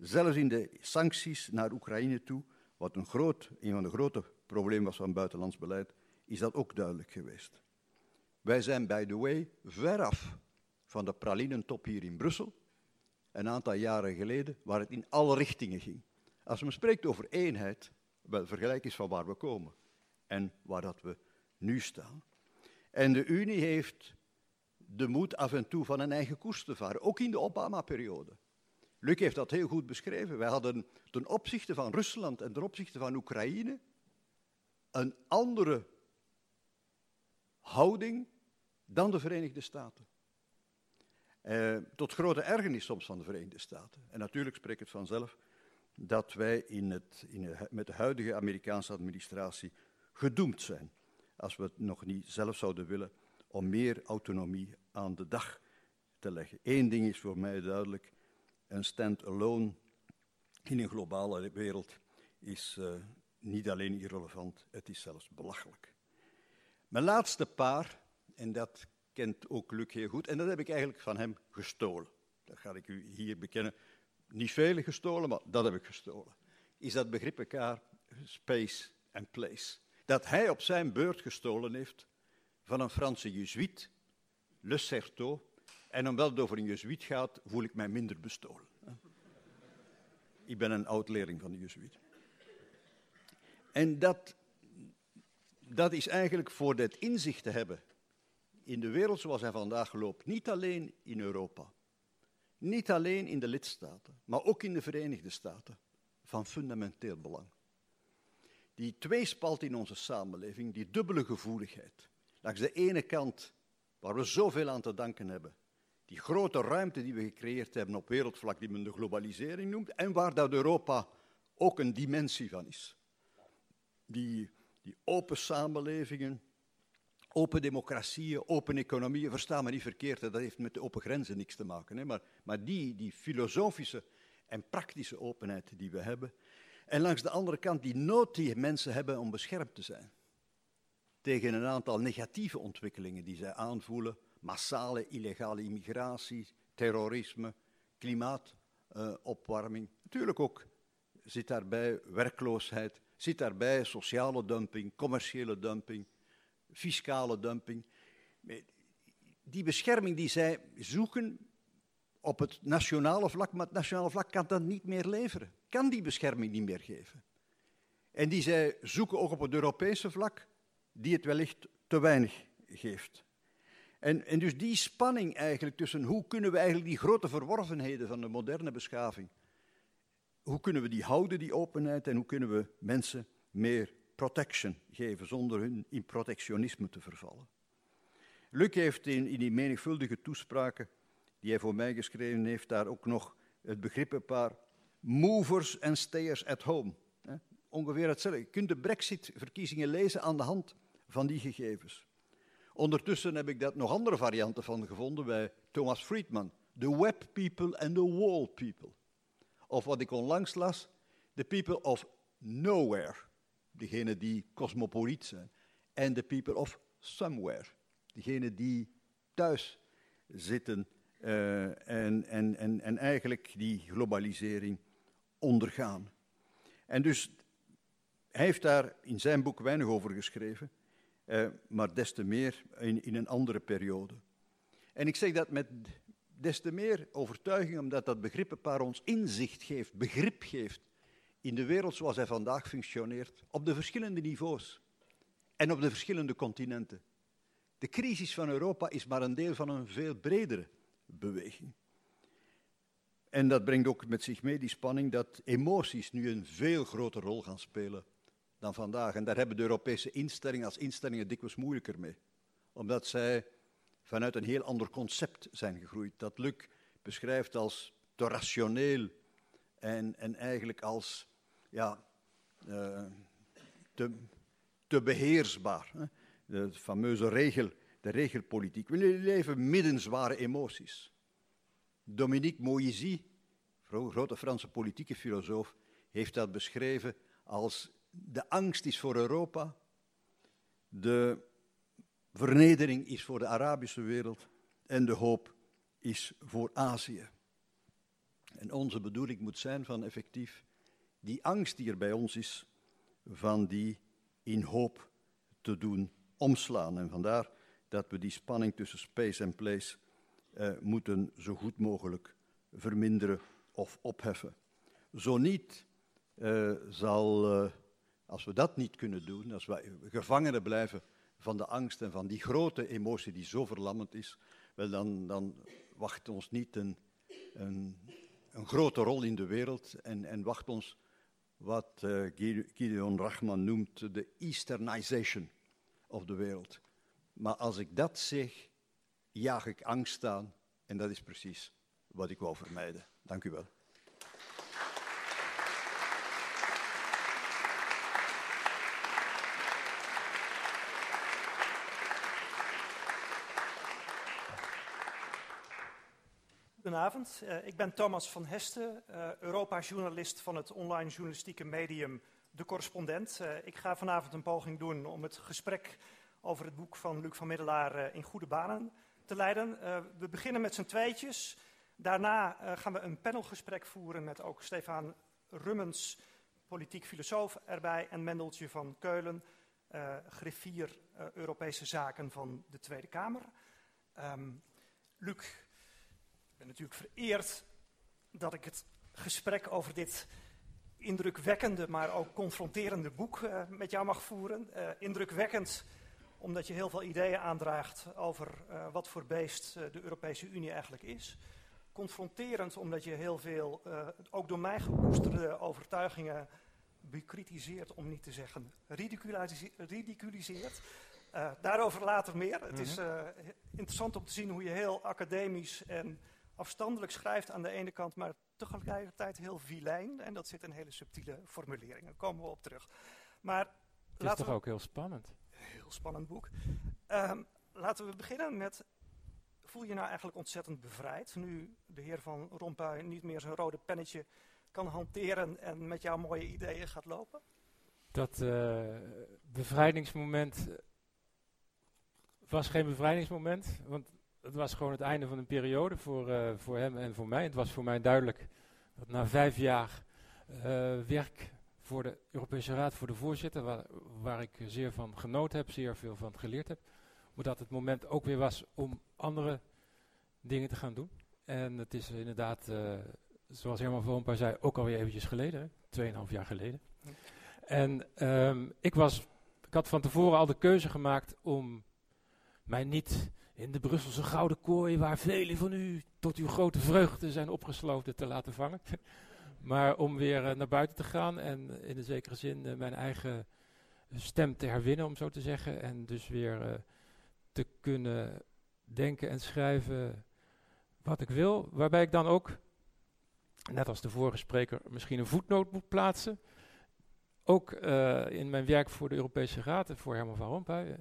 Zelfs in de sancties naar Oekraïne toe, wat een, groot, een van de grote problemen was van buitenlands beleid, is dat ook duidelijk geweest. Wij zijn, by the way, veraf van de pralinentop hier in Brussel, een aantal jaren geleden, waar het in alle richtingen ging. Als men spreekt over eenheid, wel vergelijk is van waar we komen en waar dat we nu staan. En de Unie heeft de moed af en toe van een eigen koers te varen, ook in de Obama-periode. Luc heeft dat heel goed beschreven. Wij hadden ten opzichte van Rusland en ten opzichte van Oekraïne een andere houding dan de Verenigde Staten. Eh, tot grote ergernis soms van de Verenigde Staten. En natuurlijk spreekt het vanzelf dat wij in het, in met de huidige Amerikaanse administratie gedoemd zijn, als we het nog niet zelf zouden willen, om meer autonomie aan de dag te leggen. Eén ding is voor mij duidelijk, een stand-alone in een globale wereld is uh, niet alleen irrelevant, het is zelfs belachelijk. Mijn laatste paar, en dat kent ook Luc heel goed, en dat heb ik eigenlijk van hem gestolen. Dat ga ik u hier bekennen. Niet vele gestolen, maar dat heb ik gestolen. Is dat begrip elkaar space and place. Dat hij op zijn beurt gestolen heeft van een Franse jezuïet, Le Certeau. En omdat het over een jezuïet gaat, voel ik mij minder bestolen. Ik ben een oud-leerling van de jezuïet. En dat, dat is eigenlijk voor dit inzicht te hebben in de wereld zoals hij vandaag loopt, niet alleen in Europa, niet alleen in de lidstaten, maar ook in de Verenigde Staten, van fundamenteel belang. Die tweespalt in onze samenleving, die dubbele gevoeligheid. Langs de ene kant, waar we zoveel aan te danken hebben, die grote ruimte die we gecreëerd hebben op wereldvlak, die men de globalisering noemt, en waar dat Europa ook een dimensie van is. Die, die open samenlevingen, open democratieën, open economieën, verstaan me niet verkeerd, dat heeft met de open grenzen niks te maken. Hè? Maar, maar die, die filosofische en praktische openheid die we hebben. En langs de andere kant die nood die mensen hebben om beschermd te zijn. Tegen een aantal negatieve ontwikkelingen die zij aanvoelen. Massale illegale immigratie, terrorisme, klimaatopwarming. Natuurlijk ook zit daarbij werkloosheid, zit daarbij sociale dumping, commerciële dumping, fiscale dumping. Die bescherming die zij zoeken op het nationale vlak, maar het nationale vlak kan dat niet meer leveren. Kan die bescherming niet meer geven. En die zij zoeken ook op het Europese vlak, die het wellicht te weinig geeft. En, en dus die spanning eigenlijk tussen hoe kunnen we eigenlijk die grote verworvenheden van de moderne beschaving, hoe kunnen we die houden, die openheid, en hoe kunnen we mensen meer protection geven zonder hun in protectionisme te vervallen. Luc heeft in, in die menigvuldige toespraken die hij voor mij geschreven heeft, daar ook nog het begrip een paar movers en stayers at home. Ongeveer hetzelfde. Je kunt de brexit-verkiezingen lezen aan de hand van die gegevens. Ondertussen heb ik daar nog andere varianten van gevonden bij Thomas Friedman. The web people and the wall people. Of wat ik onlangs las, the people of nowhere degenen die cosmopoliet zijn, en de people of somewhere, degenen die thuis zitten uh, en, en, en, en eigenlijk die globalisering ondergaan. En dus hij heeft daar in zijn boek weinig over geschreven, uh, maar des te meer in, in een andere periode. En ik zeg dat met des te meer overtuiging, omdat dat begrippenpaar ons inzicht geeft, begrip geeft in de wereld zoals hij vandaag functioneert, op de verschillende niveaus en op de verschillende continenten. De crisis van Europa is maar een deel van een veel bredere beweging. En dat brengt ook met zich mee die spanning dat emoties nu een veel grotere rol gaan spelen dan vandaag. En daar hebben de Europese instellingen als instellingen dikwijls moeilijker mee. Omdat zij vanuit een heel ander concept zijn gegroeid. Dat Luc beschrijft als te rationeel en, en eigenlijk als ja, uh, te, te, beheersbaar. Hè? De fameuze regel, de regelpolitiek. We leven midden zware emoties. Dominique Moïse, grote Franse politieke filosoof, heeft dat beschreven als de angst is voor Europa, de vernedering is voor de Arabische wereld en de hoop is voor Azië. En onze bedoeling moet zijn van effectief die angst die er bij ons is, van die in hoop te doen omslaan. En vandaar dat we die spanning tussen space en place eh, moeten zo goed mogelijk verminderen of opheffen. Zo niet eh, zal, uh, als we dat niet kunnen doen, als we gevangenen blijven van de angst en van die grote emotie die zo verlammend is, wel dan, dan wacht ons niet een, een, een grote rol in de wereld en, en wacht ons wat uh, Gideon Rachman noemt de easternization of de wereld. Maar als ik dat zeg, jaag ik angst aan en dat is precies wat ik wou vermijden. Dank u wel. Goedenavond, uh, ik ben Thomas van Hesten, uh, Europa-journalist van het online journalistieke medium De Correspondent. Uh, ik ga vanavond een poging doen om het gesprek over het boek van Luc van Middelaar in goede banen te leiden. we beginnen met z'n tweetjes. Daarna gaan we een panelgesprek voeren met ook Stefan Rummens, politiek filosoof erbij, en Mendeltje van Keulen, griffier Europese zaken van de Tweede Kamer. Um, Luc, ben natuurlijk vereerd dat ik het gesprek over dit indrukwekkende, maar ook confronterende boek uh, met jou mag voeren. Uh, indrukwekkend omdat je heel veel ideeën aandraagt over uh, wat voor beest de Europese Unie eigenlijk is. Confronterend omdat je heel veel, ook door mij gekoesterde overtuigingen bekritiseert, om niet te zeggen ridiculiseert. daarover later meer. Mm -hmm. Het is mhm. interessant om te zien hoe je heel academisch en afstandelijk schrijft aan de ene kant, maar tegelijkertijd heel vilijn. En dat zit in hele subtiele formuleringen. Daar komen we op terug. Maar het is toch ook heel spannend? Heel spannend boek. Um, laten we beginnen met, voel je nou eigenlijk ontzettend bevrijd, nu de heer Van Rompuy niet meer zijn rode pennetje kan hanteren en met jouw mooie ideeën gaat lopen? Dat uh, bevrijdingsmoment was geen bevrijdingsmoment, want het was gewoon het einde van een periode voor, uh, voor hem en voor mij. Het was voor mij duidelijk dat na vijf jaar uh, werk voor de Europese Raad, voor de voorzitter, waar, waar, ik zeer van genoten heb, zeer veel van geleerd heb, maar dat het moment ook weer was om andere dingen te gaan doen. En het is inderdaad, uh, zoals Herman van Rompuy zei, ook alweer eventjes geleden, tweeënhalf jaar geleden. En um, ik was, ik had van tevoren al de keuze gemaakt om mij niet in de Brusselse gouden kooi waar velen van u tot uw grote vreugde zijn opgesloten te laten vangen. <laughs> maar om weer uh, naar buiten te gaan en in een zekere zin uh, mijn eigen stem te herwinnen, om zo te zeggen. En dus weer te kunnen denken en schrijven wat ik wil. Waarbij ik dan ook, net als de vorige spreker, misschien een voetnoot moet plaatsen. Ook in mijn werk voor de Europese Raad en voor Herman van Rompuy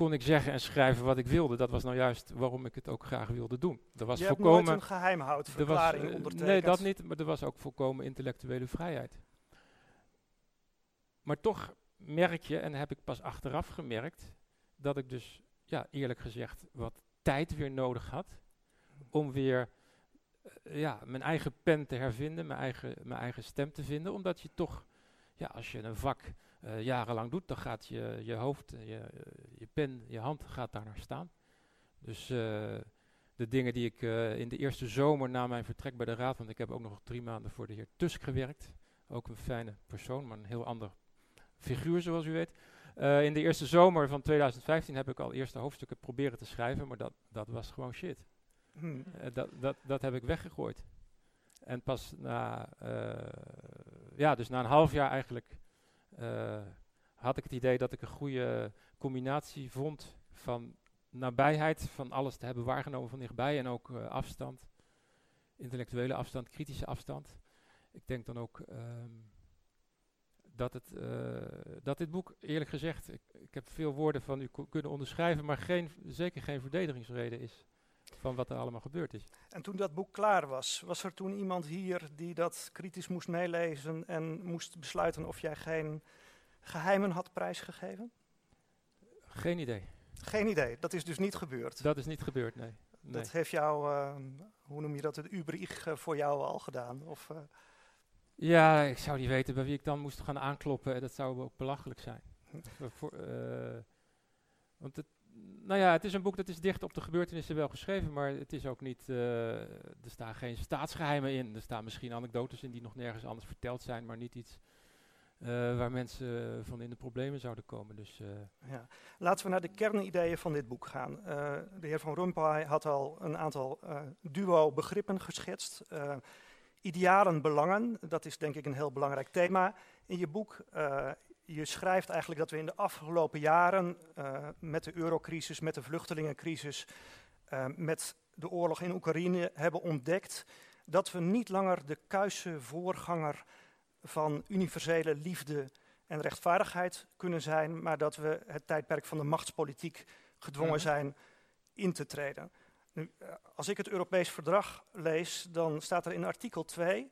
kon ik zeggen en schrijven wat ik wilde. Dat was nou juist waarom ik het ook graag wilde doen. Er was Je volkomen, hebt nooit een geheimhoudverklaring uh, ondertekend. Nee, dat niet, maar er was ook volkomen intellectuele vrijheid. Maar toch merk je, en heb ik pas achteraf gemerkt, dat ik dus, ja, eerlijk gezegd, wat tijd weer nodig had om weer uh, ja, mijn eigen pen te hervinden, mijn eigen, mijn eigen stem te vinden, omdat je toch, ja, als je een vak uh, jarenlang doet, dan gaat je, je hoofd, je, je pen, je hand gaat daar naar staan. Dus uh, de dingen die ik uh, in de eerste zomer na mijn vertrek bij de raad, want ik heb ook nog drie maanden voor de heer Tusk gewerkt, ook een fijne persoon, maar een heel ander figuur zoals u weet. in de eerste zomer van 2015 heb ik al eerste hoofdstukken proberen te schrijven, maar dat, dat was gewoon shit. Hmm. dat, dat, dat heb ik weggegooid. En pas na, ja, dus na een half jaar eigenlijk uh, had ik het idee dat ik een goede combinatie vond van nabijheid, van alles te hebben waargenomen van dichtbij en ook uh, afstand, intellectuele afstand, kritische afstand. Ik denk dan ook um, dat, het, uh, dat dit boek, eerlijk gezegd, ik, ik heb veel woorden van u kunnen onderschrijven, maar geen, zeker geen verdedigingsreden is van wat er allemaal gebeurd is. En toen dat boek klaar was, was er toen iemand hier die dat kritisch moest meelezen en moest besluiten of jij geen geheimen had prijsgegeven? Geen idee. Geen idee, dat is dus niet gebeurd? Dat is niet gebeurd, nee. nee. Dat heeft jou, uh, hoe noem je dat, het Ubrich uh, voor jou al gedaan? Of, uh... Ja, ik zou niet weten bij wie ik dan moest gaan aankloppen. Dat zou ook belachelijk zijn. voor, want het, nou ja, het is een boek dat is dicht op de gebeurtenissen wel geschreven, maar het is ook niet, uh, er staan geen staatsgeheimen in. Er staan misschien anekdotes in die nog nergens anders verteld zijn, maar niet iets uh, waar mensen van in de problemen zouden komen. Dus, uh. ja. Laten we naar de kernideeën van dit boek gaan. de heer Van Rompuy had al een aantal duo-begrippen geschetst. idealen, belangen, dat is denk ik een heel belangrijk thema in je boek je schrijft eigenlijk dat we in de afgelopen jaren uh, met de eurocrisis, met de vluchtelingencrisis, uh, met de oorlog in Oekraïne hebben ontdekt dat we niet langer de kuise voorganger van universele liefde en rechtvaardigheid kunnen zijn, maar dat we het tijdperk van de machtspolitiek gedwongen mhm. zijn in te treden. Nu, eh, als ik het Europees verdrag lees, dan staat er in artikel 2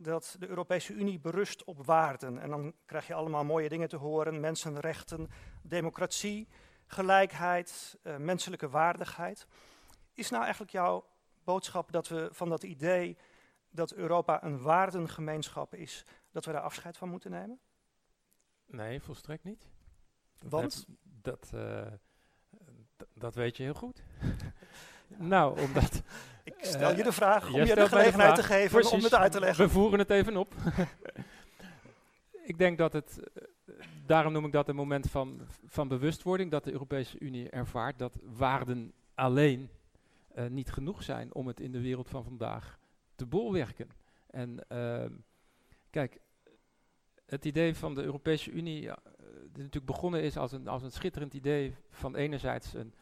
dat de Europese Unie berust op waarden. En dan krijg je allemaal mooie dingen te horen: mensenrechten, democratie, gelijkheid, uh, menselijke waardigheid. Is nou eigenlijk jouw boodschap dat we van dat idee dat Europa een waardengemeenschap is, dat we daar afscheid van moeten nemen? Nee, volstrekt niet. Want? Dat, uh, dat weet je heel goed. <laughs> nou, omdat... Ik stel je de vraag om je de gelegenheid te geven om het uit te leggen. We voeren het even op. <laughs> ik denk dat het, uh, daarom noem ik dat een moment van, van bewustwording, dat de Europese Unie ervaart dat waarden alleen uh, niet genoeg zijn om het in de wereld van vandaag te bolwerken. En ehm, kijk, het idee van de Europese Unie, uh, die natuurlijk begonnen is als een, als een schitterend idee van enerzijds een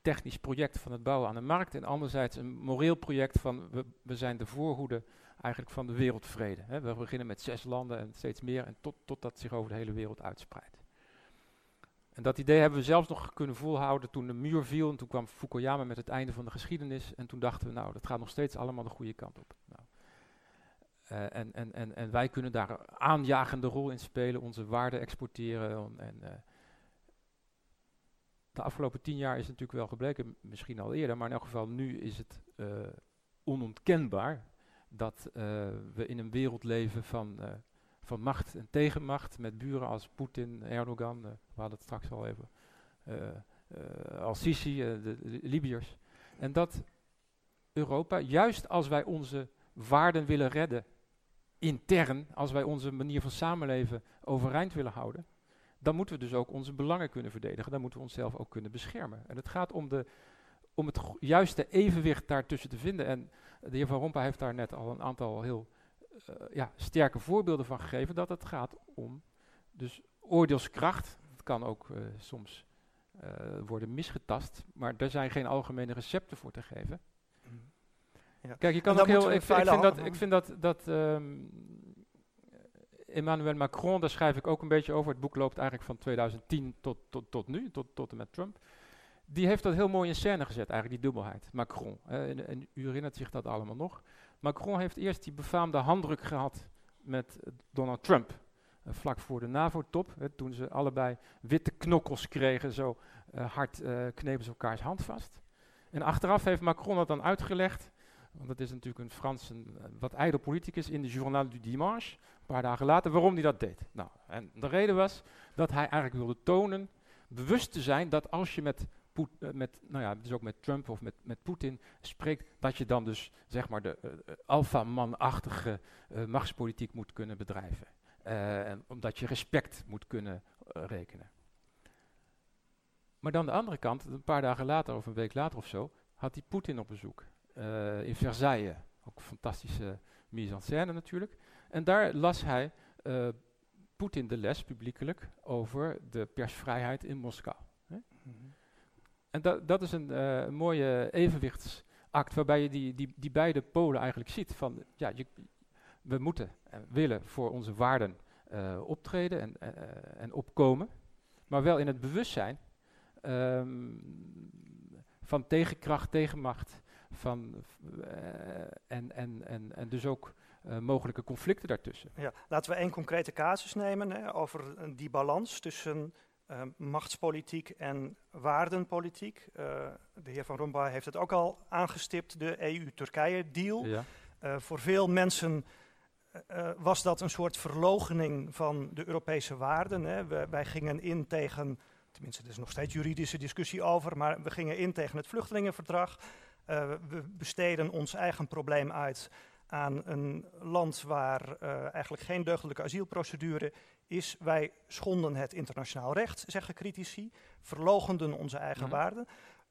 technisch project van het bouwen aan de markt en anderzijds een moreel project van we, we zijn de voorhoede eigenlijk van de wereldvrede. Hè. We beginnen met zes landen en steeds meer en tot, tot dat zich over de hele wereld uitspreidt. En dat idee hebben we zelfs nog kunnen volhouden toen de muur viel. En toen kwam Fukuyama met het einde van de geschiedenis. En toen dachten we, nou, dat gaat nog steeds allemaal de goede kant op. Nou, uh, en, en, en, en wij kunnen daar aanjagende rol in spelen, onze waarden exporteren. En, uh, de afgelopen tien jaar is het natuurlijk wel gebleken, misschien al eerder, maar in elk geval nu is het uh, onontkenbaar dat we in een wereld leven van van macht en tegenmacht met buren als Poetin, Erdogan, we hadden het straks al even, Al-Sisi, de, de Libiërs. En dat Europa, juist als wij onze waarden willen redden, intern, als wij onze manier van samenleven overeind willen houden, dan moeten we dus ook onze belangen kunnen verdedigen. Dan moeten we onszelf ook kunnen beschermen. En het gaat om, de, om het juiste evenwicht daartussen te vinden. En de heer Van Rompuy heeft daar net al een aantal heel uh, ja, sterke voorbeelden van gegeven dat het gaat om dus oordeelskracht. Het kan ook uh, soms uh, worden misgetast, maar daar zijn geen algemene recepten voor te geven. Ja. Kijk, je kan ook heel. Ik, ik, vind dat, ik vind dat, dat um, Emmanuel Macron, daar schrijf ik ook een beetje over. Het boek loopt eigenlijk van 2010 tot, tot, tot nu, tot, tot en met Trump. Die heeft dat heel mooi in scène gezet, eigenlijk die dubbelheid, Macron. en, u herinnert zich dat allemaal nog. Macron heeft eerst die befaamde handdruk gehad met Donald Trump. Uh, vlak voor de NAVO-top, toen ze allebei witte knokkels kregen, zo uh, hard uh, knepen ze elkaars hand vast. En achteraf heeft Macron dat dan uitgelegd, want dat is natuurlijk een Frans, wat ijdel politicus in de Journal du Dimanche, paar dagen later, waarom hij dat deed. Nou, en de reden was dat hij eigenlijk wilde tonen, bewust te zijn dat als je met uh, met, nou ja, dus ook met Trump of met, met Poetin spreekt, dat je dan dus zeg maar de uh, alfaman-achtige uh, machtspolitiek moet kunnen bedrijven. En omdat je respect moet kunnen rekenen. Maar dan de andere kant, een paar dagen later of een week later of zo, had hij Poetin op bezoek in Versailles. Ook fantastische mise en scène natuurlijk. En daar las hij Poetin de les publiekelijk over de persvrijheid in Moskou. Hè? En dat, is een uh, mooie evenwichtsact waarbij je die, die, die beide polen eigenlijk ziet. Van, ja, je, we moeten en willen voor onze waarden uh, optreden en, en opkomen, maar wel in het bewustzijn um, van tegenkracht, tegenmacht, van, en, en, en, en dus ook mogelijke conflicten daartussen. Ja, laten we één concrete casus nemen hè, over die balans tussen uh, machtspolitiek en waardenpolitiek. Uh, de heer Van Rompuy heeft het ook al aangestipt, de EU-Turkije-deal. Ja. Voor veel mensen was dat een soort verlogening van de Europese waarden. Hè. We, wij gingen in tegen, tenminste er is nog steeds juridische discussie over, maar we gingen in tegen het vluchtelingenverdrag. we besteden ons eigen probleem uit aan een land waar eigenlijk geen deugdelijke asielprocedure is wij schonden het internationaal recht, zeggen critici, verlogenden onze eigen mm. waarden.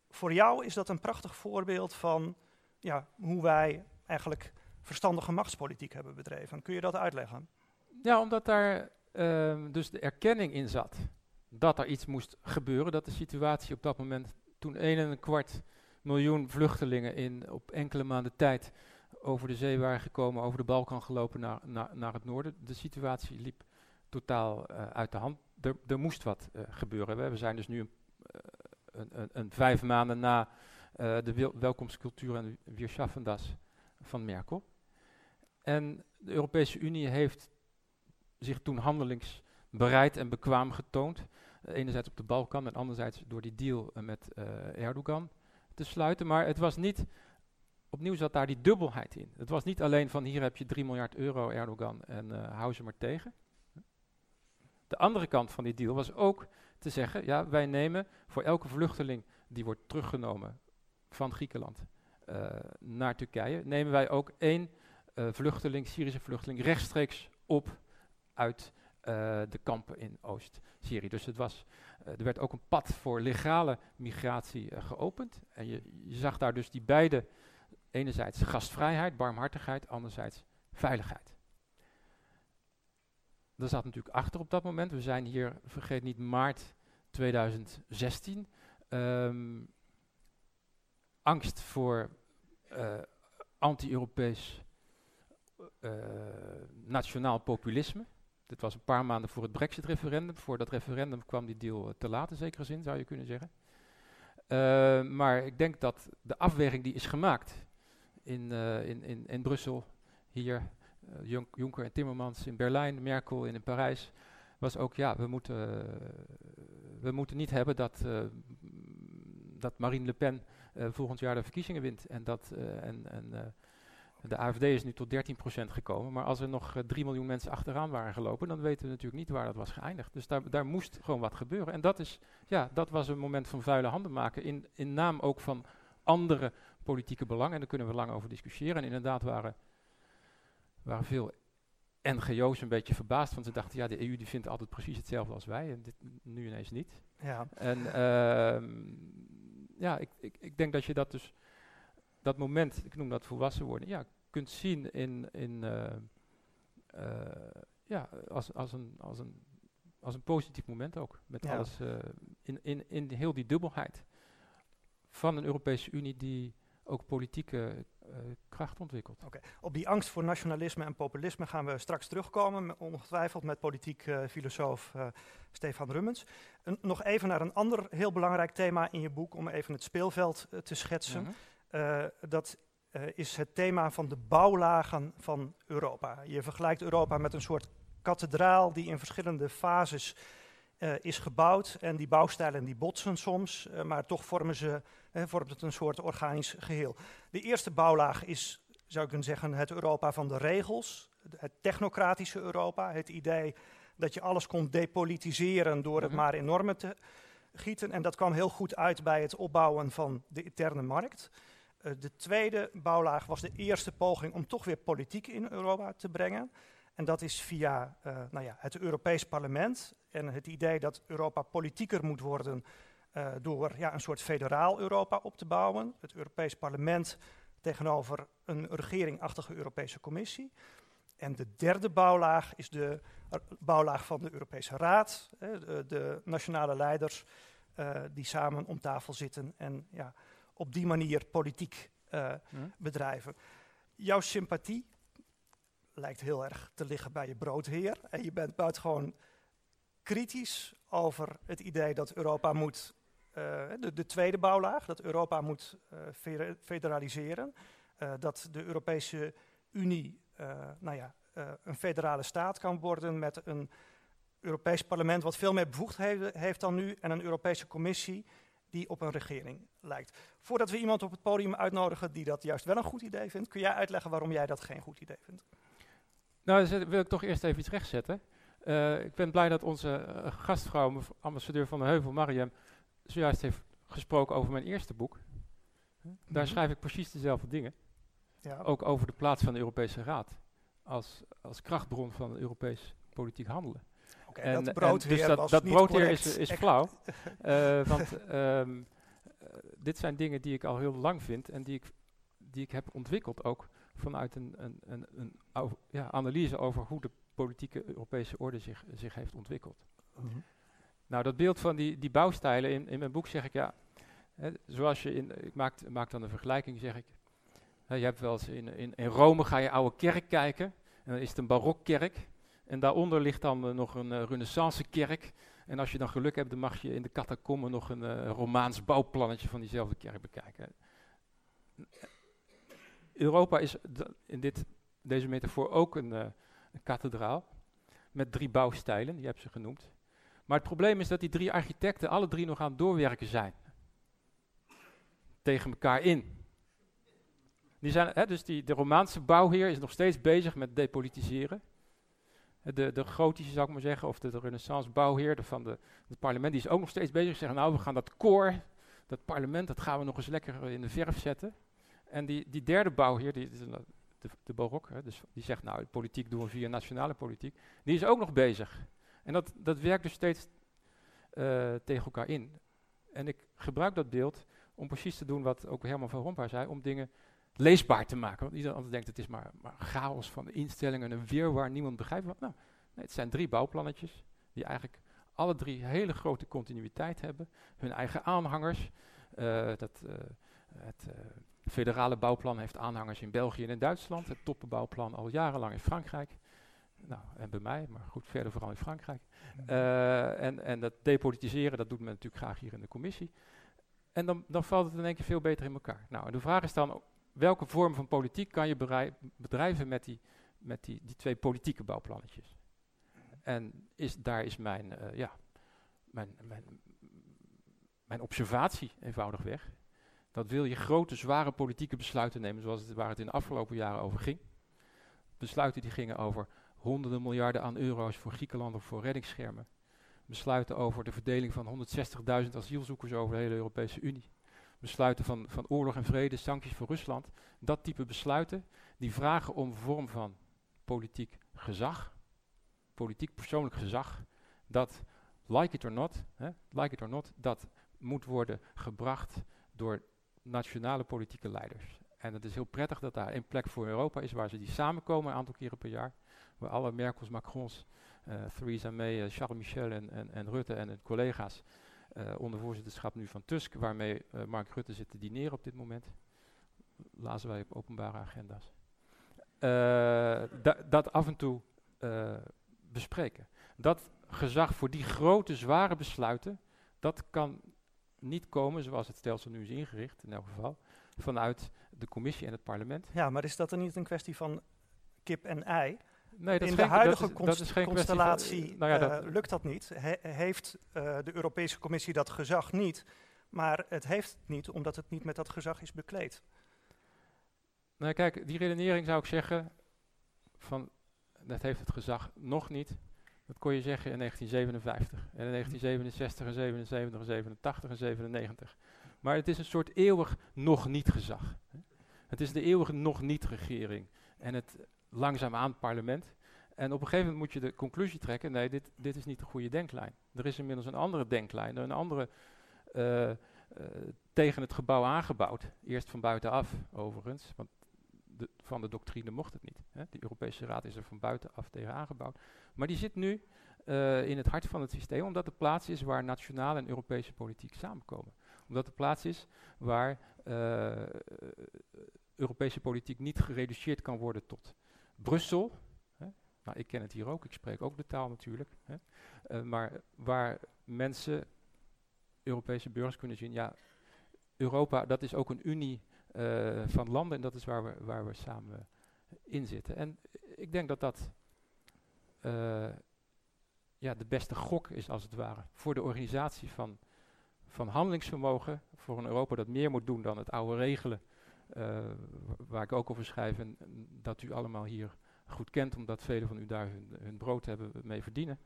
Voor jou is dat een prachtig voorbeeld van ja, hoe wij eigenlijk verstandige machtspolitiek hebben bedreven. Kun je dat uitleggen? Ja, omdat daar uh, dus de erkenning in zat dat er iets moest gebeuren, dat de situatie op dat moment, toen 1 en een kwart miljoen vluchtelingen in op enkele maanden tijd over de zee waren gekomen, over de Balkan gelopen naar, naar, naar het noorden, de situatie liep totaal uh, uit de hand. Er, er moest wat uh, gebeuren. We, zijn dus nu een, een, een, een, vijf maanden na de welkomstcultuur en Weerschaffendas van Merkel. En de Europese Unie heeft zich toen handelingsbereid en bekwaam getoond. enerzijds op de Balkan en anderzijds door die deal met Erdogan te sluiten. Maar het was niet, opnieuw zat daar die dubbelheid in. Het was niet alleen van hier heb je 3 miljard euro Erdogan en uh, hou ze maar tegen. De andere kant van die deal was ook te zeggen, ja, wij nemen voor elke vluchteling die wordt teruggenomen van Griekenland uh, naar Turkije, nemen wij ook één uh, vluchteling, Syrische vluchteling, rechtstreeks op uit de kampen in Oost-Syrië. Dus het was eh, er werd ook een pad voor legale migratie eh, geopend. En je zag daar dus die beide, enerzijds gastvrijheid, barmhartigheid, anderzijds veiligheid. Dat zat natuurlijk achter op dat moment. We zijn hier, vergeet niet, maart 2016. Ehm, angst voor uh, anti-Europees uh, nationaal populisme. Dit was een paar maanden voor het Brexit-referendum. Voor dat referendum kwam die deal eh, te laat in zekere zin, zou je kunnen zeggen. Uh, maar ik denk dat de afweging die is gemaakt in, uh, in, in, in Brussel, hier, uh, Juncker en Timmermans in Berlijn, Merkel in, in Parijs, was ook, ja, we moeten, we moeten niet hebben dat, dat Marine Le Pen volgend jaar de verkiezingen wint en dat en, en de AFD is nu tot 13% gekomen, maar als er nog 3 eh, miljoen mensen achteraan waren gelopen, dan weten we natuurlijk niet waar dat was geëindigd. Dus daar, daar moest gewoon wat gebeuren. En dat, is, ja, dat was een moment van vuile handen maken, in, in naam ook van andere politieke belangen. En daar kunnen we lang over discussiëren. En inderdaad waren, waren veel NGO's een beetje verbaasd, want ze dachten, ja, de EU die vindt altijd precies hetzelfde als wij, en dit nu ineens niet. Ja. En uh, ja, ik, ik, ik denk dat je dat dus dat moment, ik noem dat volwassen worden, ja, kunt zien in, in uh, uh, ja, als, als, een, als, een, als een positief moment ook. Met alles uh, in, in, in heel die dubbelheid van een Europese Unie die ook politieke kracht ontwikkelt. Okay. Op die angst voor nationalisme en populisme gaan we straks terugkomen, ongetwijfeld met politiek filosoof Stefan Rummens. nog even naar een ander heel belangrijk thema in je boek, om even het speelveld te schetsen. Mhm. Dat is het thema van de bouwlagen van Europa. Je vergelijkt Europa met een soort kathedraal die in verschillende fases uh, is gebouwd. En die bouwstijlen die botsen soms, maar toch vormen ze, vormt het een soort organisch geheel. De eerste bouwlaag is, zou ik kunnen zeggen, het Europa van de regels. Het technocratische Europa. Het idee dat je alles kon depolitiseren door het mhm. maar in normen te gieten. En dat kwam heel goed uit bij het opbouwen van de interne markt. Uh, de tweede bouwlaag was de eerste poging om toch weer politiek in Europa te brengen. En dat is via uh, nou ja, het Europees Parlement en het idee dat Europa politieker moet worden uh, door ja, een soort federaal Europa op te bouwen. Het Europees Parlement tegenover een regeringachtige Europese Commissie. En de derde bouwlaag is de bouwlaag van de Europese Raad, de, de, nationale leiders die samen om tafel zitten en ja, op die manier politiek uh, bedrijven. Jouw sympathie lijkt heel erg te liggen bij je broodheer. En je bent buitengewoon kritisch over het idee dat Europa moet, uh, de, de, tweede bouwlaag, dat Europa moet uh, federaliseren. dat de Europese Unie nou ja, een federale staat kan worden met een Europees parlement wat veel meer bevoegdheden heeft dan nu en een Europese Commissie die op een regering lijkt. Voordat we iemand op het podium uitnodigen die dat juist wel een goed idee vindt, kun jij uitleggen waarom jij dat geen goed idee vindt? Nou, dan wil ik toch eerst even iets rechtzetten. Uh, ik ben blij dat onze uh, gastvrouw, ambassadeur van de Heuvel, Mariam, zojuist heeft gesproken over mijn eerste boek. Daar mhm. schrijf ik precies dezelfde dingen. Ja. Ook over de plaats van de Europese Raad als, als krachtbron van Europees politiek handelen. Okay, en, dat broodheer dus dat, dat broodheer is, is flauw. uh, <laughs> want um, dit zijn dingen die ik al heel lang vind en die ik, die ik heb ontwikkeld ook vanuit een, een, een, een ja, analyse over hoe de politieke Europese orde zich, zich heeft ontwikkeld. -hmm. Nou, dat beeld van die, die bouwstijlen, in, in mijn boek zeg ik ja, hè, zoals je in, ik maak, maak dan een vergelijking, zeg ik. Hè, je hebt wel eens in, in, in Rome ga je oude kerk kijken, en dan is het een barokkerk. En daaronder ligt dan uh, nog een uh, renaissance kerk. En als je dan geluk hebt, dan mag je in de catacomben nog een uh, Romaans bouwplannetje van diezelfde kerk bekijken. Europa is in dit, deze metafoor ook een, uh, een kathedraal met drie bouwstijlen, die heb ze genoemd. Maar het probleem is dat die drie architecten alle drie nog aan het doorwerken zijn. Tegen elkaar in. Die zijn, hè, dus die, de Romaanse bouwheer is nog steeds bezig met depolitiseren. De, de gotische, zou ik maar zeggen, of de, renaissance bouwheer van de, het parlement, die is ook nog steeds bezig. Zeggen, nou, we gaan dat koor, dat parlement, dat gaan we nog eens lekker in de verf zetten. En die, die derde bouwheer, die, de, de barok, hè, dus die zegt, nou, politiek doen we via nationale politiek. Die is ook nog bezig. En dat, dat werkt dus steeds uh, tegen elkaar in. En ik gebruik dat beeld om precies te doen wat ook Herman van Rompuy zei, om dingen leesbaar te maken. Want iedereen anders denkt het is maar, maar chaos van instellingen, een weer waar niemand begrijpt wat. Nou, nee, het zijn drie bouwplannetjes die eigenlijk alle drie hele grote continuïteit hebben. Hun eigen aanhangers. Uh, dat, uh, het federale bouwplan heeft aanhangers in België en in Duitsland. Het toppenbouwplan al jarenlang in Frankrijk. Nou, en bij mij, maar goed, verder vooral in Frankrijk. en, en dat depolitiseren, dat doet men natuurlijk graag hier in de commissie. En dan, dan valt het in één keer veel beter in elkaar. Nou, en de vraag is dan, welke vorm van politiek kan je bedrijven met die, met die, die twee politieke bouwplannetjes? En is, daar is mijn, uh, ja, mijn, mijn, mijn observatie eenvoudig weg. Dat wil je grote, zware politieke besluiten nemen, zoals het, waar het in de afgelopen jaren over ging. Besluiten die gingen over honderden miljarden aan euro's voor Griekenland of voor reddingsschermen. Besluiten over de verdeling van 160.000 asielzoekers over de hele Europese Unie besluiten van, van oorlog en vrede, sancties voor Rusland. Dat type besluiten, die vragen om vorm van politiek gezag, politiek persoonlijk gezag, dat, like it or not, hè, like it or not, dat moet worden gebracht door nationale politieke leiders. En het is heel prettig dat daar een plek voor Europa is waar ze die samenkomen een aantal keren per jaar. Waar alle Merkels, Macrons, uh, Theresa May, uh, Charles Michel en, en, en Rutte en hun collega's uh, onder voorzitterschap nu van Tusk, waarmee Mark Rutte zit te dineren op dit moment. Lazen wij op openbare agenda's. Dat af en toe bespreken. Dat gezag voor die grote, zware besluiten, dat kan niet komen zoals het stelsel nu is ingericht, in elk geval, vanuit de commissie en het parlement. Ja, maar is dat dan niet een kwestie van kip en ei? Nee, dat in de huidige dat is, dat constellatie nou ja, dat uh, lukt dat niet. He heeft uh, de Europese Commissie dat gezag niet, maar het heeft het niet omdat het niet met dat gezag is bekleed. Nou kijk, die redenering zou ik zeggen van dat heeft het gezag nog niet. Dat kon je zeggen in 1957 en in 1967 en 77 en 87 en 97. Maar het is een soort eeuwig nog niet gezag. Het is de eeuwige nog niet regering. En het langzaamaan parlement. En op een gegeven moment moet je de conclusie trekken, nee, dit, dit is niet de goede denklijn. Er is inmiddels een andere denklijn, een andere uh, uh, tegen het gebouw aangebouwd. Eerst van buitenaf overigens, want van de doctrine mocht het niet. Hè. De Europese Raad is er van buitenaf tegen aangebouwd. Maar die zit nu uh, in het hart van het systeem, omdat de plaats is waar nationale en Europese politiek samenkomen. Omdat de plaats is waar Europese politiek niet gereduceerd kan worden tot Brussel, hè, nou, ik ken het hier ook, ik spreek ook de taal natuurlijk, hè, uh, maar waar mensen, Europese burgers kunnen zien, ja, Europa, dat is ook een unie uh, van landen en dat is waar we, waar we samen in zitten. En ik denk dat dat uh, ja, de beste gok is, als het ware, voor de organisatie van, van handelingsvermogen, voor een Europa dat meer moet doen dan het oude regelen uh, waar ik ook over schrijf en dat u allemaal hier goed kent, omdat velen van u daar hun, hun brood hebben mee verdienen.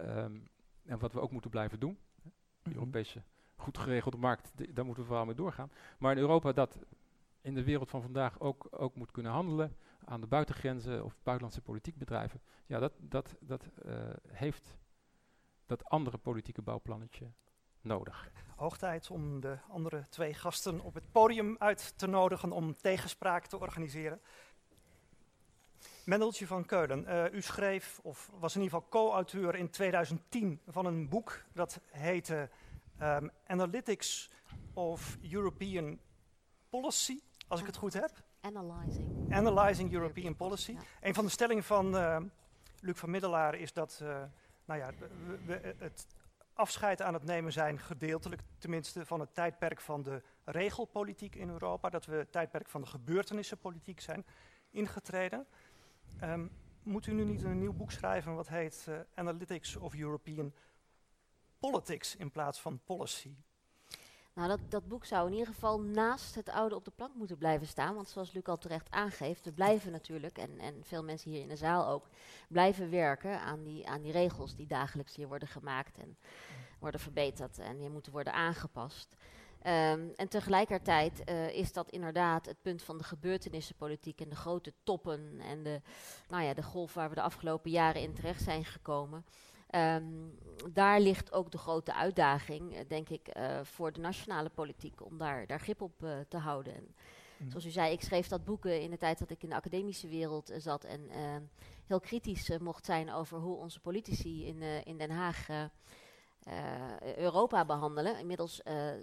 Um, en wat we ook moeten blijven doen. De mhm. Europese goed geregelde markt, daar moeten we vooral mee doorgaan. Maar in Europa dat in de wereld van vandaag ook, ook moet kunnen handelen aan de buitengrenzen of buitenlandse politiek bedrijven. Ja, dat, dat, dat uh, heeft dat andere politieke bouwplannetje nodig. Hoog tijd om de andere twee gasten op het podium uit te nodigen om tegenspraak te organiseren. Mendeltje van Keulen, uh, u schreef, of was in ieder geval co-auteur in 2010 van een boek dat heette um, Analytics of European Policy, als ik het goed heb. Analyzing. Analyzing European Policy. Ja. Een van de stellingen van uh, Luc van Middelaar is dat uh, nou ja, we, we, het afscheid aan het nemen zijn, gedeeltelijk tenminste, van het tijdperk van de regelpolitiek in Europa. Dat we het tijdperk van de gebeurtenissenpolitiek zijn ingetreden. Um, moet u nu niet een nieuw boek schrijven wat heet uh, Analytics of European Politics in plaats van Policy? Nou, dat, dat boek zou in ieder geval naast het oude op de plank moeten blijven staan. Want zoals Luc al terecht aangeeft, we blijven natuurlijk, en, en veel mensen hier in de zaal ook, blijven werken aan die, aan die regels die dagelijks hier worden gemaakt en worden verbeterd en die moeten worden aangepast. Um, en tegelijkertijd uh, is dat inderdaad het punt van de gebeurtenissenpolitiek en de grote toppen en de, nou ja, de golf waar we de afgelopen jaren in terecht zijn gekomen. Um, daar ligt ook de grote uitdaging, uh, denk ik, uh, voor de nationale politiek om daar, daar grip op uh, te houden. En mm. Zoals u zei, ik schreef dat boek in de tijd dat ik in de academische wereld zat en ehm, heel kritisch mocht zijn over hoe onze politici in, in Den Haag Europa behandelen. Inmiddels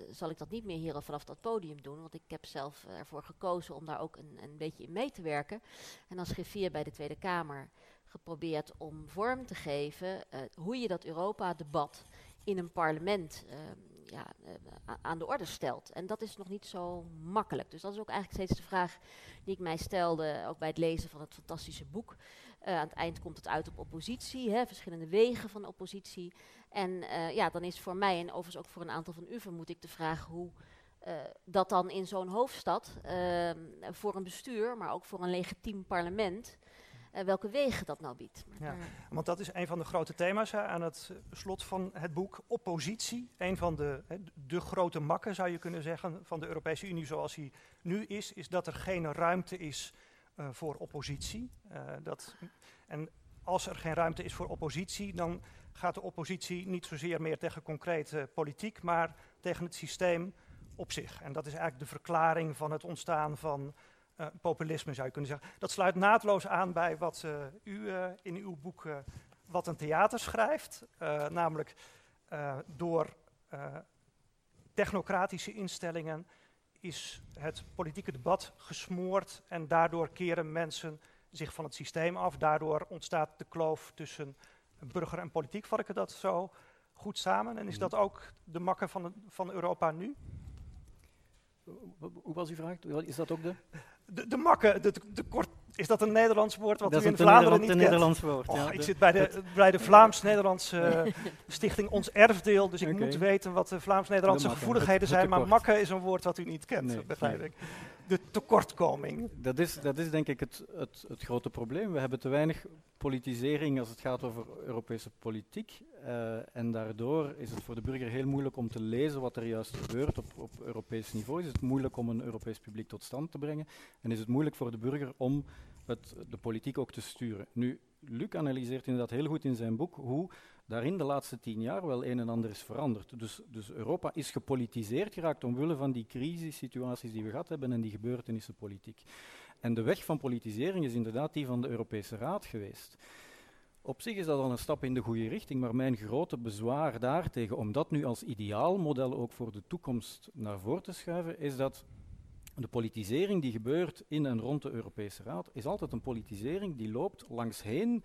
zal ik dat niet meer hier vanaf dat podium doen, want ik heb zelf ervoor gekozen om daar ook een, een beetje in mee te werken. En als griffier bij de Tweede Kamer geprobeerd om vorm te geven uh, hoe je dat Europa-debat in een parlement uh, ja, uh, aan de orde stelt. En dat is nog niet zo makkelijk. Dus dat is ook eigenlijk steeds de vraag die ik mij stelde, ook bij het lezen van het fantastische boek. aan het eind komt het uit op oppositie, hè, verschillende wegen van oppositie. En ja, dan is voor mij en overigens ook voor een aantal van u vermoed ik de vraag hoe dat dan in zo'n hoofdstad ehm, voor een bestuur, maar ook voor een legitiem parlement welke wegen dat nou biedt. Ja, want dat is een van de grote thema's hè, aan het slot van het boek. Oppositie, een van de, hè, de grote makken zou je kunnen zeggen van de Europese Unie zoals hij nu is, is dat er geen ruimte is uh, voor oppositie. Uh, dat, en als er geen ruimte is voor oppositie, dan gaat de oppositie niet zozeer meer tegen concrete politiek, maar tegen het systeem op zich. En dat is eigenlijk de verklaring van het ontstaan van uh, populisme zou je kunnen zeggen. Dat sluit naadloos aan bij wat uh, u uh, in uw boek Wat een theater schrijft. namelijk door technocratische instellingen is het politieke debat gesmoord en daardoor keren mensen zich van het systeem af. Daardoor ontstaat de kloof tussen burger en politiek. Vat ik dat zo goed samen? En is dat ook de makker van, van Europa nu? Hoe was uw vraag? Is dat ook de? De, de makke, de, de, kort, is dat een Nederlands woord wat dat u in Vlaanderen niet een kent? Nederlands woord, Och, ja, ik zit bij de, bij de Vlaams-Nederlandse uh, <laughs> stichting Ons Erfdeel, dus ik okay. moet weten wat de Vlaams-Nederlandse gevoeligheden zijn, maar makke is een woord wat u niet kent, nee, begrijp nee. De tekortkoming. Dat is, dat is denk ik het, het, het grote probleem. We hebben te weinig politisering als het gaat over Europese politiek. Uh, en daardoor is het voor de burger heel moeilijk om te lezen wat er juist gebeurt op, op Europees niveau. Is het moeilijk om een Europees publiek tot stand te brengen. En is het moeilijk voor de burger om het, de politiek ook te sturen. Nu, Luc analyseert inderdaad heel goed in zijn boek hoe daarin de laatste tien jaar wel een en ander is veranderd. Dus, dus Europa is gepolitiseerd geraakt omwille van die crisissituaties die we gehad hebben en die gebeurtenissenpolitiek. En de weg van politisering is inderdaad die van de Europese Raad geweest. Op zich is dat al een stap in de goede richting, maar mijn grote bezwaar daartegen, om dat nu als ideaalmodel ook voor de toekomst naar voren te schuiven, is dat de politisering die gebeurt in en rond de Europese Raad, is altijd een politisering die loopt langsheen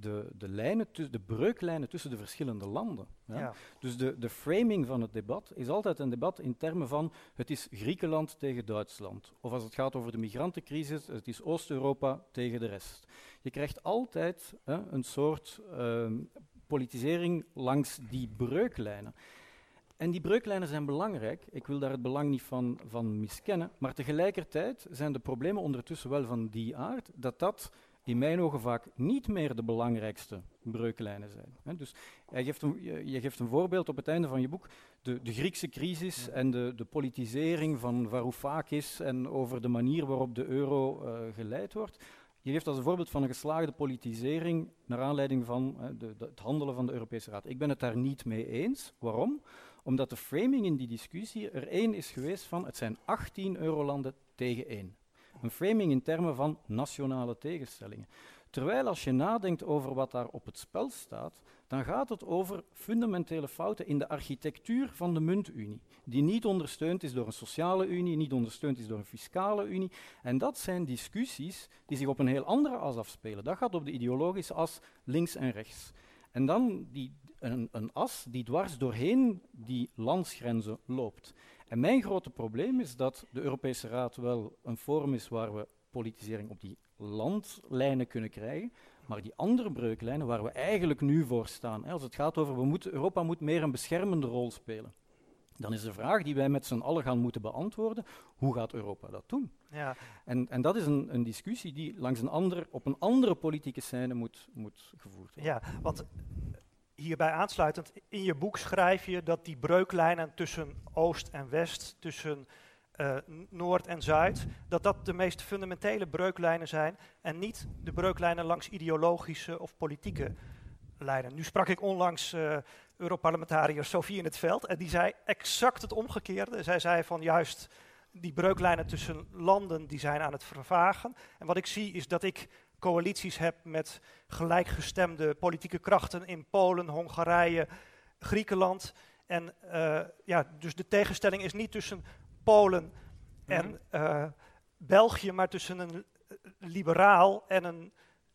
de, de, lijnen de breuklijnen tussen de verschillende landen. Ja? Ja. Dus de, de framing van het debat is altijd een debat in termen van het is Griekenland tegen Duitsland. Of als het gaat over de migrantencrisis, het is Oost-Europa tegen de rest. Je krijgt altijd hè, een soort uh, politisering langs die breuklijnen. En die breuklijnen zijn belangrijk. Ik wil daar het belang niet van, van miskennen. Maar tegelijkertijd zijn de problemen ondertussen wel van die aard dat dat in mijn ogen vaak niet meer de belangrijkste breuklijnen zijn. He, dus je geeft, een, je, geeft, een, voorbeeld op het einde van je boek, de, de Griekse crisis ja. en de, de, politisering van Varoufakis en over de manier waarop de euro uh, geleid wordt. Je geeft als een voorbeeld van een geslaagde politisering naar aanleiding van de, de, het handelen van de Europese Raad. Ik ben het daar niet mee eens. Waarom? Omdat de framing in die discussie er één is geweest van het zijn 18 eurolanden tegen één. Een framing in termen van nationale tegenstellingen. Terwijl als je nadenkt over wat daar op het spel staat, dan gaat het over fundamentele fouten in de architectuur van de muntunie, die niet ondersteund is door een sociale unie, niet ondersteund is door een fiscale unie. En dat zijn discussies die zich op een heel andere as afspelen. Dat gaat op de ideologische as links en rechts. En dan die, een, een as die dwars doorheen die landsgrenzen loopt. En mijn grote probleem is dat de Europese Raad wel een forum is waar we politisering op die landlijnen kunnen krijgen, maar die andere breuklijnen waar we eigenlijk nu voor staan, hè, als het gaat over we moeten, Europa moet meer een beschermende rol spelen, dan is de vraag die wij met z'n allen gaan moeten beantwoorden, hoe gaat Europa dat doen? Ja. En, en dat is een, een discussie die langs een ander, op een andere politieke scène moet, moet gevoerd worden. Ja, want hierbij aansluitend, in je boek schrijf je dat die breuklijnen tussen Oost en West, tussen uh, Noord en Zuid, dat dat de meest fundamentele breuklijnen zijn en niet de breuklijnen langs ideologische of politieke lijnen. Nu sprak ik onlangs uh, Europarlementariër Sofie in het veld en die zei exact het omgekeerde. Zij zei van juist die breuklijnen tussen landen die zijn aan het vervagen. En wat ik zie is dat ik coalities heb met gelijkgestemde politieke krachten in Polen, Hongarije, Griekenland. En uh, ja, dus de tegenstelling is niet tussen Polen en uh, België, maar tussen een liberaal en een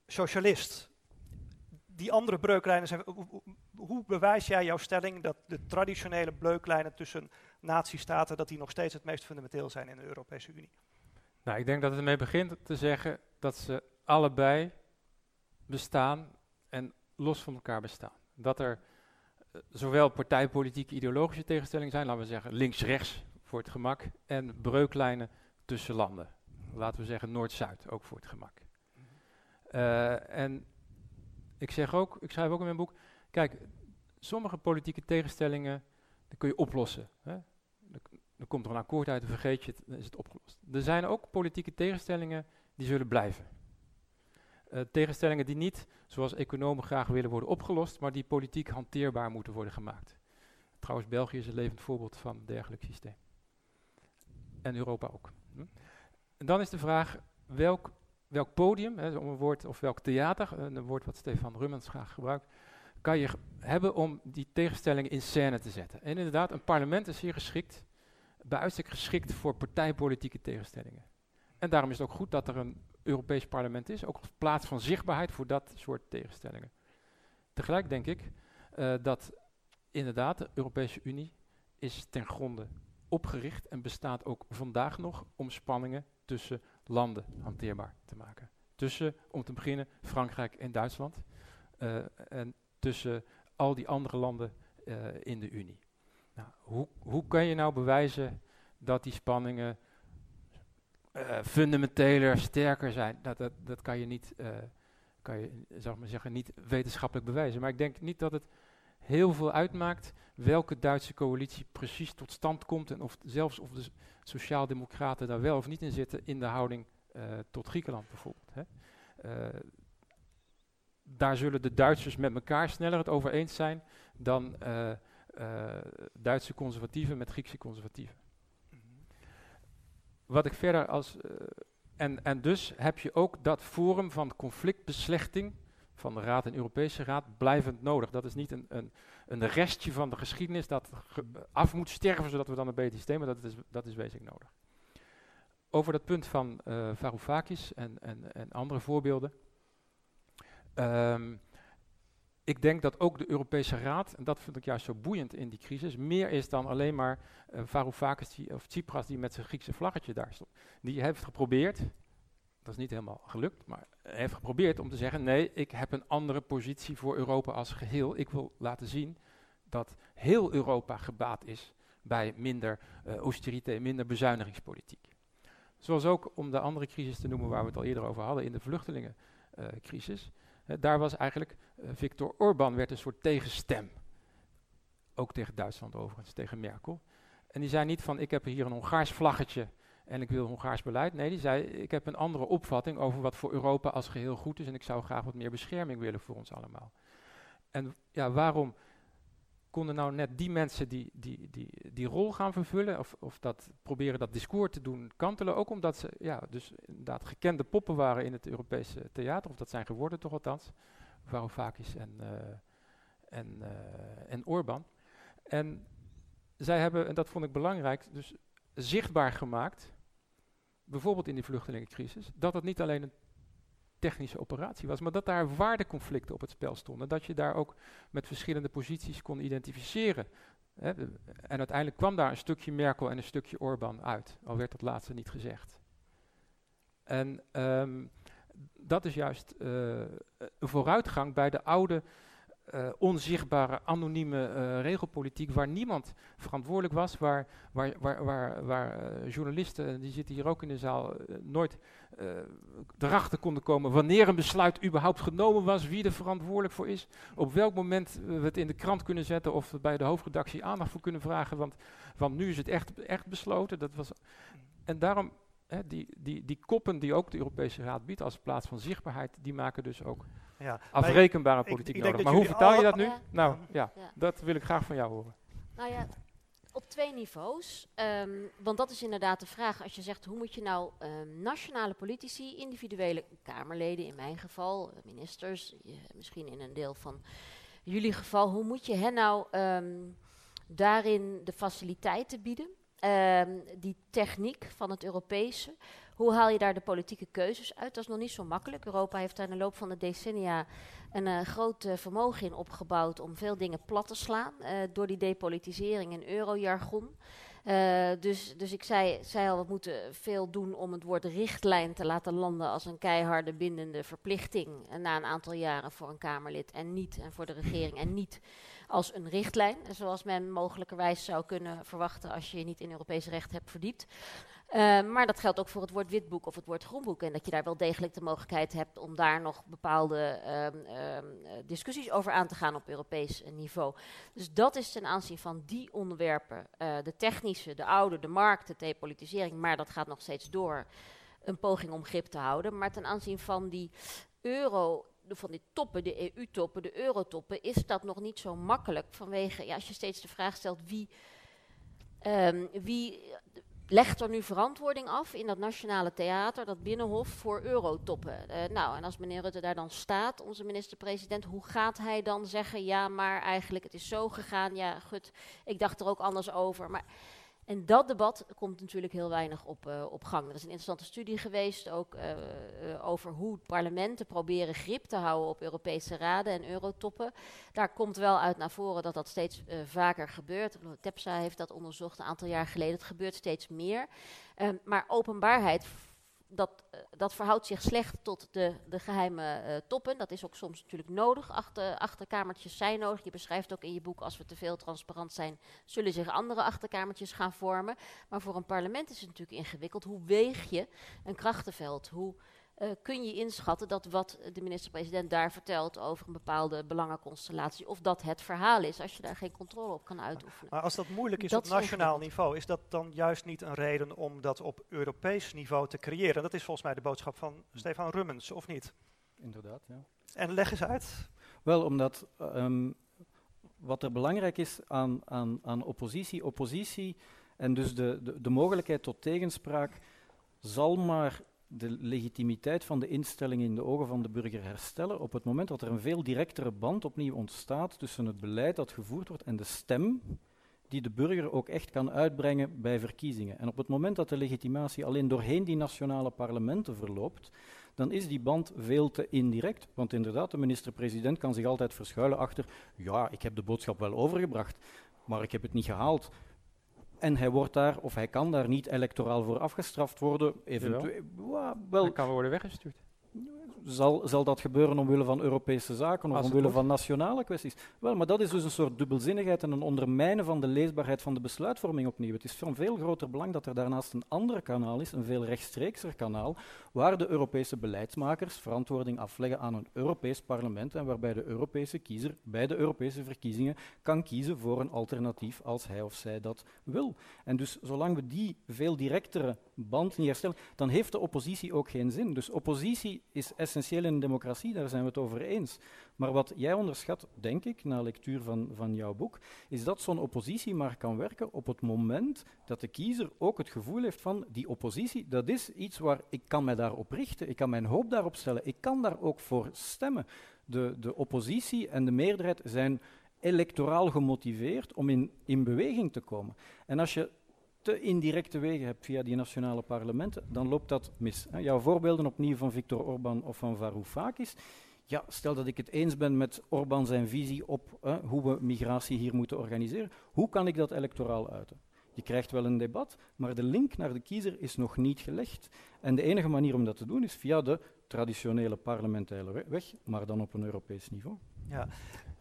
socialist. Die andere breuklijnen zijn. Hoe bewijs jij jouw stelling dat de traditionele breuklijnen tussen natiestaten dat die nog steeds het meest fundamenteel zijn in de Europese Unie? Nou, ik denk dat het ermee begint te zeggen dat ze allebei bestaan en los van elkaar bestaan. Dat er uh, zowel partijpolitieke ideologische tegenstellingen zijn, laten we zeggen links-rechts voor het gemak, en breuklijnen tussen landen. Laten we zeggen Noord-Zuid, ook voor het gemak. Uh, en ik zeg ook, ik schrijf ook in mijn boek, kijk, sommige politieke tegenstellingen, kun je oplossen. Hè? Komt er een akkoord uit, dan vergeet je het, dan is het opgelost. Er zijn ook politieke tegenstellingen die zullen blijven. Uh, tegenstellingen die niet, zoals economen graag willen worden opgelost, maar die politiek hanteerbaar moeten worden gemaakt. Trouwens, België is een levend voorbeeld van dergelijk systeem. En Europa ook. Hm? En dan is de vraag, welk, welk podium, hè, om een woord, of welk theater, een woord wat Stefan Rummens graag gebruikt, kan je hebben om die tegenstellingen in scène te zetten. En inderdaad, een parlement is hier geschikt, bij uitstek geschikt voor partijpolitieke tegenstellingen. En daarom is het ook goed dat er een Europees parlement is, ook als plaats van zichtbaarheid voor dat soort tegenstellingen. Tegelijk denk ik uh, dat inderdaad de Europese Unie is ten gronde opgericht en bestaat ook vandaag nog om spanningen tussen landen hanteerbaar te maken. Tussen, om te beginnen, Frankrijk en Duitsland. Uh, en tussen al die andere landen uh, in de Unie. Nou, hoe, hoe kan je nou bewijzen dat die spanningen uh, fundamenteler, sterker zijn? Dat, dat, dat kan je niet, kan je, zeg maar zeggen, niet wetenschappelijk bewijzen. Maar ik denk niet dat het heel veel uitmaakt welke Duitse coalitie precies tot stand komt en of zelfs of de sociaaldemocraten daar wel of niet in zitten in de houding uh, tot Griekenland bijvoorbeeld. Hè. Daar zullen de Duitsers met elkaar sneller het over eens zijn dan Duitse conservatieven met Griekse conservatieven. Wat ik verder als. en, en dus heb je ook dat forum van conflictbeslechting van de Raad en Europese Raad blijvend nodig. Dat is niet een, een, een restje van de geschiedenis dat af moet sterven zodat we dan een beter systeem hebben. Dat is, dat is wezenlijk nodig. Over dat punt van uh, Varoufakis en, en, en andere voorbeelden. Um, ik denk dat ook de Europese Raad, en dat vind ik juist zo boeiend in die crisis, meer is dan alleen maar uh, Varoufakis die, of Tsipras die met zijn Griekse vlaggetje daar stond. Die heeft geprobeerd, dat is niet helemaal gelukt, maar heeft geprobeerd om te zeggen: nee, ik heb een andere positie voor Europa als geheel. Ik wil laten zien dat heel Europa gebaat is bij minder uh, austeriteit, minder bezuinigingspolitiek. Zoals ook om de andere crisis te noemen waar we het al eerder over hadden, in de vluchtelingencrisis. Uh, daar was eigenlijk uh, Viktor Orban werd een soort tegenstem. Ook tegen Duitsland overigens, tegen Merkel. En die zei niet van ik heb hier een Hongaars vlaggetje en ik wil Hongaars beleid. Nee, die zei, ik heb een andere opvatting over wat voor Europa als geheel goed is en ik zou graag wat meer bescherming willen voor ons allemaal. En ja, waarom konden nou net die mensen die, die, die, die rol gaan vervullen, of, of dat proberen dat discours te doen kantelen, ook omdat ze ja, dus inderdaad gekende poppen waren in het Europese theater, of dat zijn geworden toch althans, Varoufakis en, uh, en, uh, en Orbán. En zij hebben, en dat vond ik belangrijk, dus zichtbaar gemaakt bijvoorbeeld in die vluchtelingencrisis, dat het niet alleen een technische operatie was, maar dat daar waardeconflicten op het spel stonden. Dat je daar ook met verschillende posities kon identificeren. Hè. En uiteindelijk kwam daar een stukje Merkel en een stukje Orbán uit, al werd dat laatste niet gezegd. En um, dat is juist uh, een vooruitgang bij de oude uh, onzichtbare, anonieme uh, regelpolitiek waar niemand verantwoordelijk was, waar, waar, waar, waar, waar uh, journalisten, die zitten hier ook in de zaal, nooit erachter konden komen wanneer een besluit überhaupt genomen was, wie er verantwoordelijk voor is, op welk moment we het in de krant kunnen zetten of bij de hoofdredactie aandacht voor kunnen vragen, want, want nu is het echt, echt besloten. Dat was, en daarom, hè, die, die, die koppen die ook de Europese Raad biedt als plaats van zichtbaarheid, die maken dus ook Ja, afrekenbare politiek ik nodig. Maar hoe vertaal je dat nu? Nou, ja, Ja. dat wil ik graag van jou horen. Nou ja, op twee niveaus. Ehm, want dat is inderdaad de vraag. Als je zegt, hoe moet je nou ehm, nationale politici, individuele Kamerleden in mijn geval, eh, ministers, misschien in een deel van jullie geval, hoe moet je hen nou ehm, daarin de faciliteiten bieden? Ehm, die techniek van het Europese. Hoe haal je daar de politieke keuzes uit? Dat is nog niet zo makkelijk. Europa heeft daar in de loop van de decennia een eh, groot eh, vermogen in opgebouwd om veel dingen plat te slaan eh, door die depolitisering en eurojargon. Dus, dus ik zei, zei al, we moeten veel doen om het woord richtlijn te laten landen als een keiharde bindende verplichting na een aantal jaren voor een Kamerlid en niet, en voor de regering en niet als een richtlijn, zoals men mogelijkerwijs zou kunnen verwachten als je je niet in Europees recht hebt verdiept. Eh, maar dat geldt ook voor het woord witboek of het woord groenboek. En dat je daar wel degelijk de mogelijkheid hebt om daar nog bepaalde ehm, ehm, eh, discussies over aan te gaan op Europees eh, niveau. Dus dat is ten aanzien van die onderwerpen, eh, de technische, de oude, de markt, de depolitisering, maar dat gaat nog steeds door, een poging om grip te houden. Maar ten aanzien van die euro, van die toppen, de EU-toppen, de eurotoppen, is dat nog niet zo makkelijk. Vanwege, ja, als je steeds de vraag stelt wie, ehm, wie legt er nu verantwoording af in dat nationale theater, dat binnenhof, voor eurotoppen. Eh, nou, en als meneer Rutte daar dan staat, onze minister-president, hoe gaat hij dan zeggen, ja, maar eigenlijk het is zo gegaan, ja, goed, ik dacht er ook anders over. Maar, en dat debat komt natuurlijk heel weinig op, eh, op gang. Er is een interessante studie geweest ook eh, eh, over hoe parlementen proberen grip te houden op Europese raden en eurotoppen. Daar komt wel uit naar voren dat dat steeds vaker gebeurt. TEPSA heeft dat onderzocht een aantal jaar geleden. Het gebeurt steeds meer. Ehm, maar openbaarheid, dat, eh, dat verhoudt zich slecht tot de, de geheime eh, toppen. Dat is ook soms natuurlijk nodig. Achter, achterkamertjes zijn nodig. Je beschrijft ook in je boek, als we te veel transparant zijn, zullen zich andere achterkamertjes gaan vormen. Maar voor een parlement is het natuurlijk ingewikkeld. Hoe weeg je een krachtenveld? Hoe eh, kun je inschatten dat wat de minister-president daar vertelt over een bepaalde belangenconstellatie, of dat het verhaal is, als je daar geen controle op kan uitoefenen? Maar als dat moeilijk is Dat op nationaal niveau, is dat dan juist niet een reden om dat op Europees niveau te creëren? En dat is volgens mij de boodschap van Stefan Rummens, of niet? Inderdaad, ja. En leg eens uit. Wel, omdat ehm, wat er belangrijk is aan, aan, aan oppositie, oppositie en dus de, de, de mogelijkheid tot tegenspraak zal maar de legitimiteit van de instelling in de ogen van de burger herstellen op het moment dat er een veel directere band opnieuw ontstaat tussen het beleid dat gevoerd wordt en de stem die de burger ook echt kan uitbrengen bij verkiezingen. En op het moment dat de legitimatie alleen doorheen die nationale parlementen verloopt, dan is die band veel te indirect. Want inderdaad, de minister-president kan zich altijd verschuilen achter, ja, ik heb de boodschap wel overgebracht, maar ik heb het niet gehaald. En hij wordt daar, of hij kan daar niet electoraal voor afgestraft worden. Eventueel, wel, Dan kan worden weggestuurd. Zal, zal dat gebeuren omwille van Europese zaken of omwille van nationale kwesties? Wel, maar dat is dus een soort dubbelzinnigheid en een ondermijnen van de leesbaarheid van de besluitvorming opnieuw. Het is van veel groter belang dat er daarnaast een ander kanaal is, een veel rechtstreekser kanaal, waar de Europese beleidsmakers verantwoording afleggen aan een Europees parlement en waarbij de Europese kiezer bij de Europese verkiezingen kan kiezen voor een alternatief als hij of zij dat wil. En dus zolang we die veel directere band niet herstellen, dan heeft de oppositie ook geen zin. Dus oppositie is essentieel in een democratie, daar zijn we het over eens. Maar wat jij onderschat, denk ik, na lectuur van, van jouw boek, is dat zo'n oppositie maar kan werken op het moment dat de kiezer ook het gevoel heeft van die oppositie, dat is iets waar ik kan mij daarop richten, ik kan mijn hoop daarop stellen, ik kan daar ook voor stemmen. De, de oppositie en de meerderheid zijn electoraal gemotiveerd om in, in beweging te komen. En als je te indirecte wegen hebt via die nationale parlementen, dan loopt dat mis. Hè. Jouw voorbeelden opnieuw van Viktor Orban of van Varoufakis. Ja, stel dat ik het eens ben met Orban zijn visie op hè, hoe we migratie hier moeten organiseren. Hoe kan ik dat electoraal uiten? Je krijgt wel een debat, maar de link naar de kiezer is nog niet gelegd. En de enige manier om dat te doen is via de traditionele parlementaire weg, maar dan op een Europees niveau. Ja,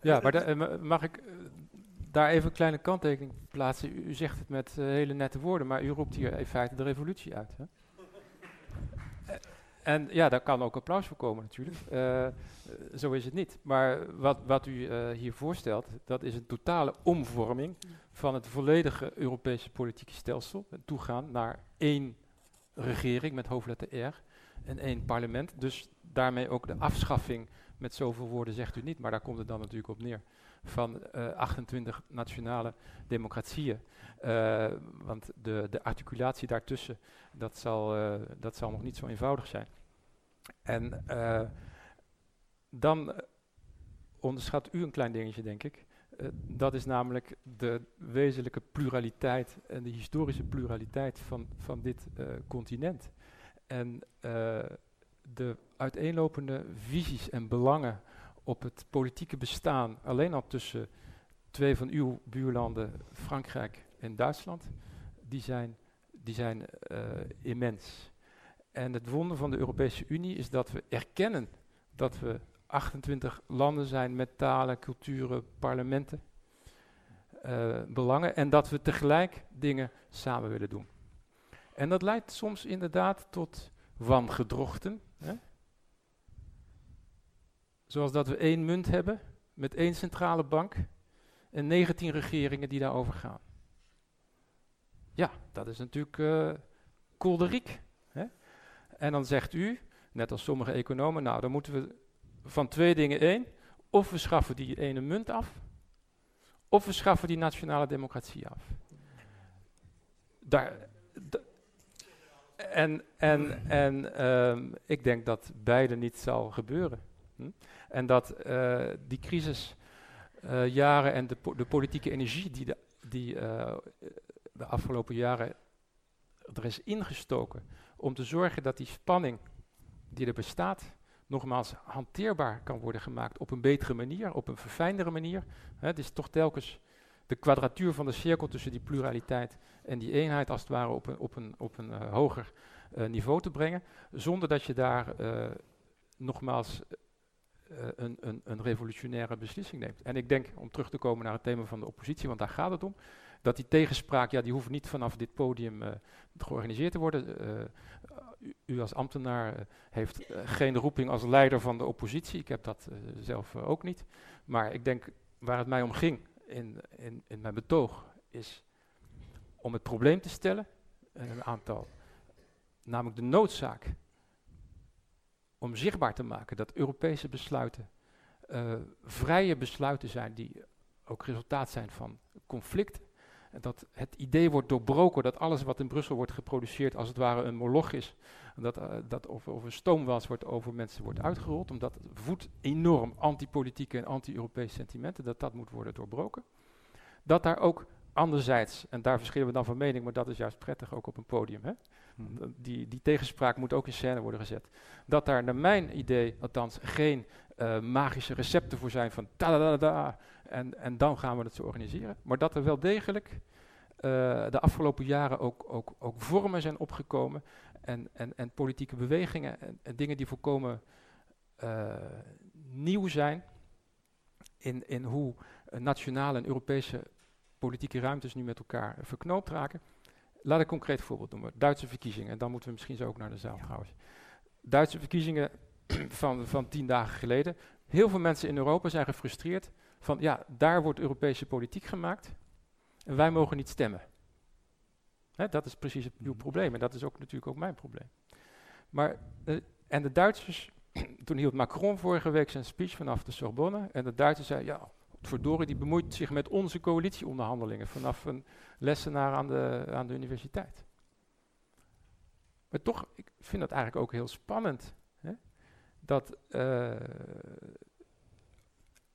ja maar eh, mag ik eh, daar even een kleine kanttekening plaatsen? U, zegt het met uh, hele nette woorden, maar u roept hier in feite de revolutie uit. Hè? En ja, daar kan ook applaus voor komen natuurlijk. Uh, zo is het niet. Maar wat, wat u hier voorstelt, dat is een totale omvorming van het volledige Europese politieke stelsel. Toegaan naar één regering met hoofdletter R en één parlement. Dus daarmee ook de afschaffing, met zoveel woorden zegt u niet, maar daar komt het dan natuurlijk op neer, van uh, 28 nationale democratieën. Uh, want de, de articulatie daartussen, dat zal, uh, dat zal nog niet zo eenvoudig zijn. En dan onderschat u een klein dingetje, denk ik. dat is namelijk de wezenlijke pluraliteit en de historische pluraliteit van, van dit continent. En de uiteenlopende visies en belangen op het politieke bestaan alleen al tussen twee van uw buurlanden, Frankrijk en Duitsland, die zijn, die zijn uh, immens. En het wonder van de Europese Unie is dat we erkennen dat we 28 landen zijn met talen, culturen, parlementen, uh, belangen, en dat we tegelijk dingen samen willen doen. En dat leidt soms inderdaad tot wangedrochten. Hè? Zoals dat we één munt hebben met één centrale bank en 19 regeringen die daarover gaan. Ja, dat is natuurlijk uh, kolderiek. Hè? En dan zegt u, net als sommige economen, nou dan moeten we van twee dingen één. Of we schaffen die ene munt af, of we schaffen die nationale democratie af. Daar, en en, en um, ik denk dat beide niet zal gebeuren. En dat uh, die crisisjaren uh, en de, de, politieke energie die de, die, uh, de afgelopen jaren er is ingestoken om te zorgen dat die spanning die er bestaat, nogmaals hanteerbaar kan worden gemaakt op een betere manier, op een verfijndere manier. Hè, het is toch telkens de kwadratuur van de cirkel tussen die pluraliteit en die eenheid als het ware op een, op een, op een hoger niveau te brengen, zonder dat je daar nogmaals een, een, een revolutionaire beslissing neemt. En ik denk, om terug te komen naar het thema van de oppositie, want daar gaat het om, dat die tegenspraak, ja, die hoeft niet vanaf dit podium uh, georganiseerd te worden. Uh, u, als ambtenaar heeft geen roeping als leider van de oppositie. Ik heb dat zelf ook niet. Maar ik denk, waar het mij om ging in, in, in mijn betoog, is om het probleem te stellen, een aantal, namelijk de noodzaak om zichtbaar te maken dat Europese besluiten vrije besluiten zijn die ook resultaat zijn van conflicten dat het idee wordt doorbroken dat alles wat in Brussel wordt geproduceerd als het ware een moloch is. Dat, uh, dat over, over stoomwals wordt over mensen wordt uitgerold, omdat het voedt enorm antipolitieke en anti-Europese sentimenten, dat dat moet worden doorbroken. Dat daar ook anderzijds, en daar verschillen we dan van mening, maar dat is juist prettig ook op een podium, hè? Die, die tegenspraak moet ook in scène worden gezet. Dat daar naar mijn idee althans geen uh, magische recepten voor zijn van ta da da da en, en dan gaan we het zo organiseren. Maar dat er wel degelijk uh, de afgelopen jaren ook, ook, ook vormen zijn opgekomen en, en, en politieke bewegingen en, en dingen die volkomen uh, nieuw zijn in, in hoe nationale en Europese politieke ruimtes nu met elkaar verknoopt raken. Laat ik een concreet voorbeeld noemen. Duitse verkiezingen. En dan moeten we misschien zo ook naar de zaal ja. trouwens. Duitse verkiezingen <clears throat> van, van tien dagen geleden. Heel veel mensen in Europa zijn gefrustreerd van ja, daar wordt Europese politiek gemaakt en wij mogen niet stemmen. Hè, dat is precies het, uw mhm. probleem en dat is ook natuurlijk ook mijn probleem. Maar, uh, en de Duitsers, <clears throat> toen hield Macron vorige week zijn speech vanaf de Sorbonne en de Duitsers zeiden, ja, verdorie, die bemoeit zich met onze coalitieonderhandelingen vanaf een lessenaar aan de, aan de universiteit. Maar toch, ik vind dat eigenlijk ook heel spannend. Hè? Dat, uh,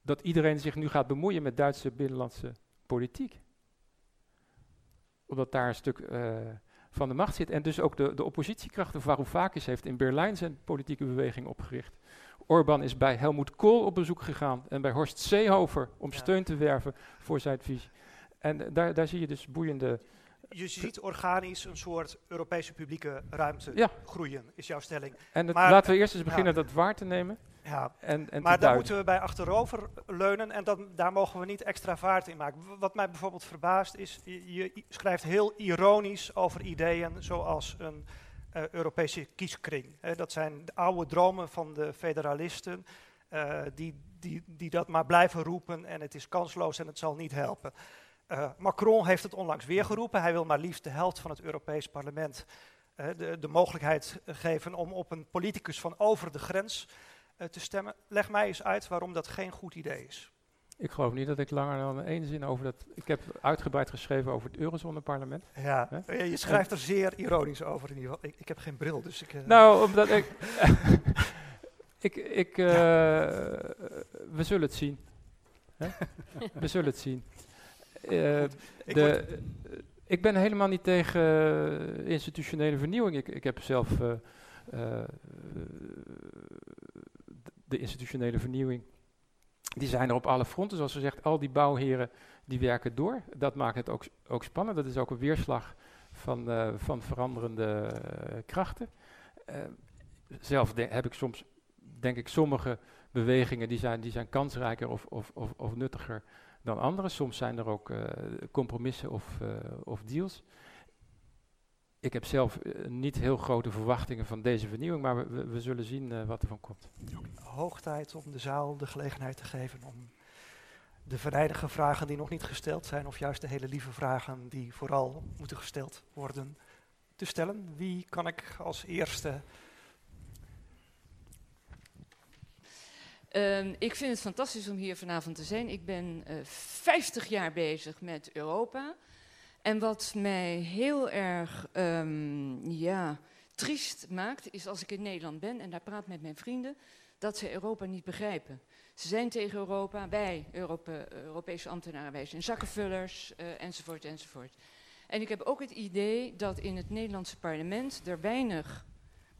dat iedereen zich nu gaat bemoeien met Duitse binnenlandse politiek. omdat daar een stuk eh, van de macht zit. En dus ook de, de oppositiekrachten. Varoufakis heeft in Berlijn zijn politieke beweging opgericht. Orbán is bij Helmoet Kool op bezoek gegaan en bij Horst Seehofer om steun te werven voor zijn visie. En daar, daar zie je dus boeiende je ziet organisch een soort Europese publieke ruimte Ja. groeien, is jouw stelling. En het- Maar- laten we eerst eens ja. beginnen dat waar te nemen. Ja, En, en maar daar moeten we bij achterover leunen en dan, daar mogen we niet extra vaart in maken. Wat mij bijvoorbeeld verbaast is, je, schrijft heel ironisch over ideeën zoals een eh, Europese kieskring. Dat zijn de oude dromen van de federalisten eh, die, die, die dat maar blijven roepen en het is kansloos en het zal niet helpen. Eh, Macron heeft het onlangs weer geroepen. Hij wil maar liefst de helft van het Europees parlement de, de mogelijkheid geven om op een politicus van over de grens te stemmen. Leg mij eens uit waarom dat geen goed idee is. Ik geloof niet dat ik langer dan één zin over dat... Ik heb uitgebreid geschreven over het Eurozoneparlement. Ja, je schrijft er zeer ironisch over in ieder geval. Ik, ik heb geen bril, dus ik... eh, Nou, omdat ik... <laughs> <laughs> ik, ik eh, we zullen het zien. <laughs> We zullen het zien. Eh, ik de, ik ben helemaal niet tegen institutionele vernieuwing. Ik, ik heb zelf de institutionele vernieuwing. Die zijn er op alle fronten. Zoals gezegd, al die bouwheren die werken door. Dat maakt het ook, ook spannend. Dat is ook een weerslag van, eh, van veranderende eh, krachten. Eh, zelf heb ik soms, denk ik, sommige bewegingen die zijn, die zijn kansrijker of, of, of, of nuttiger dan andere. Soms zijn er ook compromissen of, of deals. Ik heb zelf eh, niet heel grote verwachtingen van deze vernieuwing, maar we, we, we zullen zien eh, wat er van komt. Hoog tijd om de zaal de gelegenheid te geven om de venijnige vragen die nog niet gesteld zijn, of juist de hele lieve vragen die vooral moeten gesteld worden, te stellen. Wie kan ik als eerste Ehm, ik vind het fantastisch om hier vanavond te zijn. Ik ben eh 50 jaar bezig met Europa. En wat mij heel erg ehm, ja, triest maakt, is als ik in Nederland ben en daar praat met mijn vrienden, dat ze Europa niet begrijpen. Ze zijn tegen Europa, wij, Europe, Europese ambtenaren, wij zijn zakkenvullers, eh, enzovoort, enzovoort. En ik heb ook het idee dat in het Nederlandse parlement er weinig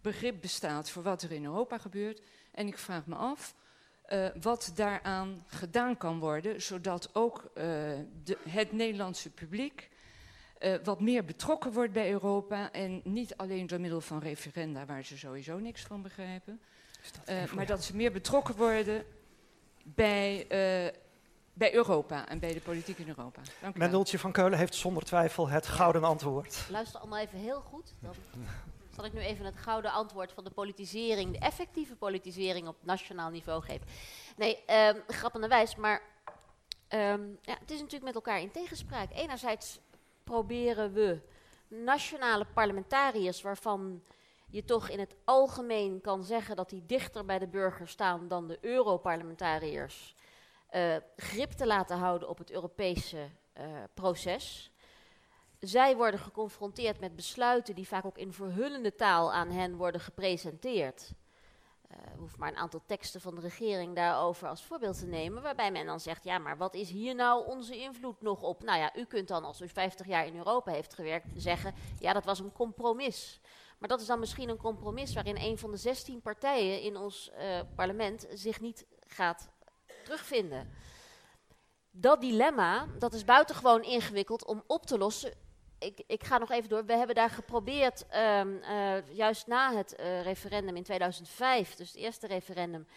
begrip bestaat voor wat er in Europa gebeurt. En ik vraag me af eh, wat daaraan gedaan kan worden, zodat ook eh, het Nederlandse publiek eh, wat meer betrokken wordt bij Europa en niet alleen door middel van referenda waar ze sowieso niks van begrijpen, dat eh, maar dat ze meer betrokken worden bij, eh, bij Europa en bij de politiek in Europa. Dank u wel. Mendeltje van Keulen heeft zonder twijfel het gouden antwoord. Luister allemaal even heel goed. Dan zal ik nu even het gouden antwoord van de politisering, de effectieve politisering op nationaal niveau geven. Nee, um, grappenderwijs, maar ehm, ja, het is natuurlijk met elkaar in tegenspraak. Enerzijds proberen we nationale parlementariërs, waarvan je toch in het algemeen kan zeggen dat die dichter bij de burger staan dan de Europarlementariërs, uh, grip te laten houden op het Europese uh, proces. Zij worden geconfronteerd met besluiten die vaak ook in verhullende taal aan hen worden gepresenteerd. Uh, hoef maar een aantal teksten van de regering daarover als voorbeeld te nemen, waarbij men dan zegt, ja, maar wat is hier nou onze invloed nog op? Nou ja, u kunt dan, als u 50 jaar in Europa heeft gewerkt, zeggen, ja, dat was een compromis. Maar dat is dan misschien een compromis waarin een van de 16 partijen in ons uh, parlement zich niet gaat terugvinden. Dat dilemma, dat is buitengewoon ingewikkeld om op te lossen. Ik, ik, ga nog even door. We hebben daar geprobeerd, um, uh, juist na het uh, referendum in 2005, dus het eerste referendum,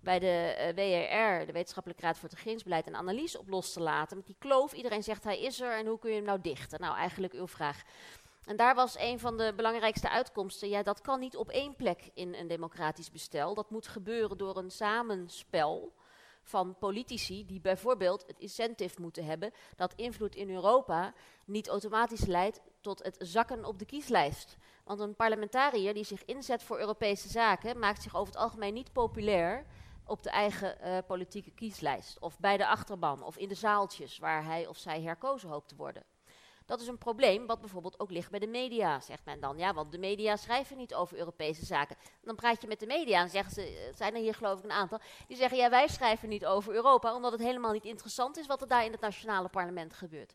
bij de uh, WRR, de Wetenschappelijke Raad voor het een analyse op los te laten. Met die kloof, iedereen zegt hij is er en hoe kun je hem nou dichten? Nou, eigenlijk uw vraag. En daar was een van de belangrijkste uitkomsten. Ja, dat kan niet op één plek in een democratisch bestel. Dat moet gebeuren door een samenspel van politici die bijvoorbeeld het incentive moeten hebben dat invloed in Europa niet automatisch leidt tot het zakken op de kieslijst. Want een parlementariër die zich inzet voor Europese zaken maakt zich over het algemeen niet populair op de eigen uh, politieke kieslijst. Of bij de achterban of in de zaaltjes waar hij of zij herkozen hoopt te worden. Dat is een probleem wat bijvoorbeeld ook ligt bij de media, zegt men dan. Ja, want de media schrijven niet over Europese zaken. Dan praat je met de media en zeggen ze, het zijn er hier geloof ik een aantal, die zeggen ja, wij schrijven niet over Europa, omdat het helemaal niet interessant is wat er daar in het nationale parlement gebeurt.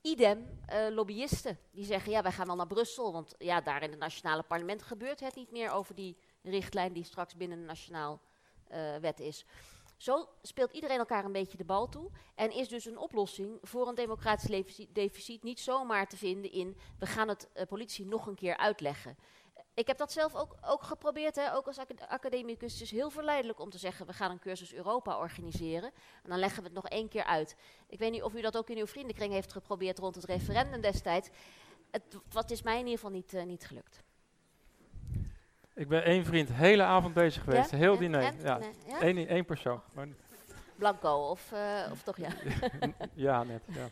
Idem eh, lobbyisten die zeggen, ja, wij gaan wel naar Brussel, want ja, daar in het nationale parlement gebeurt het niet meer over die richtlijn die straks binnen een nationaal eh, wet is. Zo speelt iedereen elkaar een beetje de bal toe en is dus een oplossing voor een democratisch deficit niet zomaar te vinden in we gaan het uh, politie nog een keer uitleggen. Ik heb dat zelf ook, ook geprobeerd, hè, ook als academicus. Het is heel verleidelijk om te zeggen, we gaan een cursus Europa organiseren. En dan leggen we het nog één keer uit. Ik weet niet of u dat ook in uw vriendenkring heeft geprobeerd rond het referendum destijds. Wat is mij in ieder geval niet, uh, niet gelukt. Ik ben één vriend, hele avond bezig geweest, heel en, diner. En, ja. ja? Eén, één persoon. Maar Blanco, of, uh, of toch ja? <laughs> ja, net. Ja.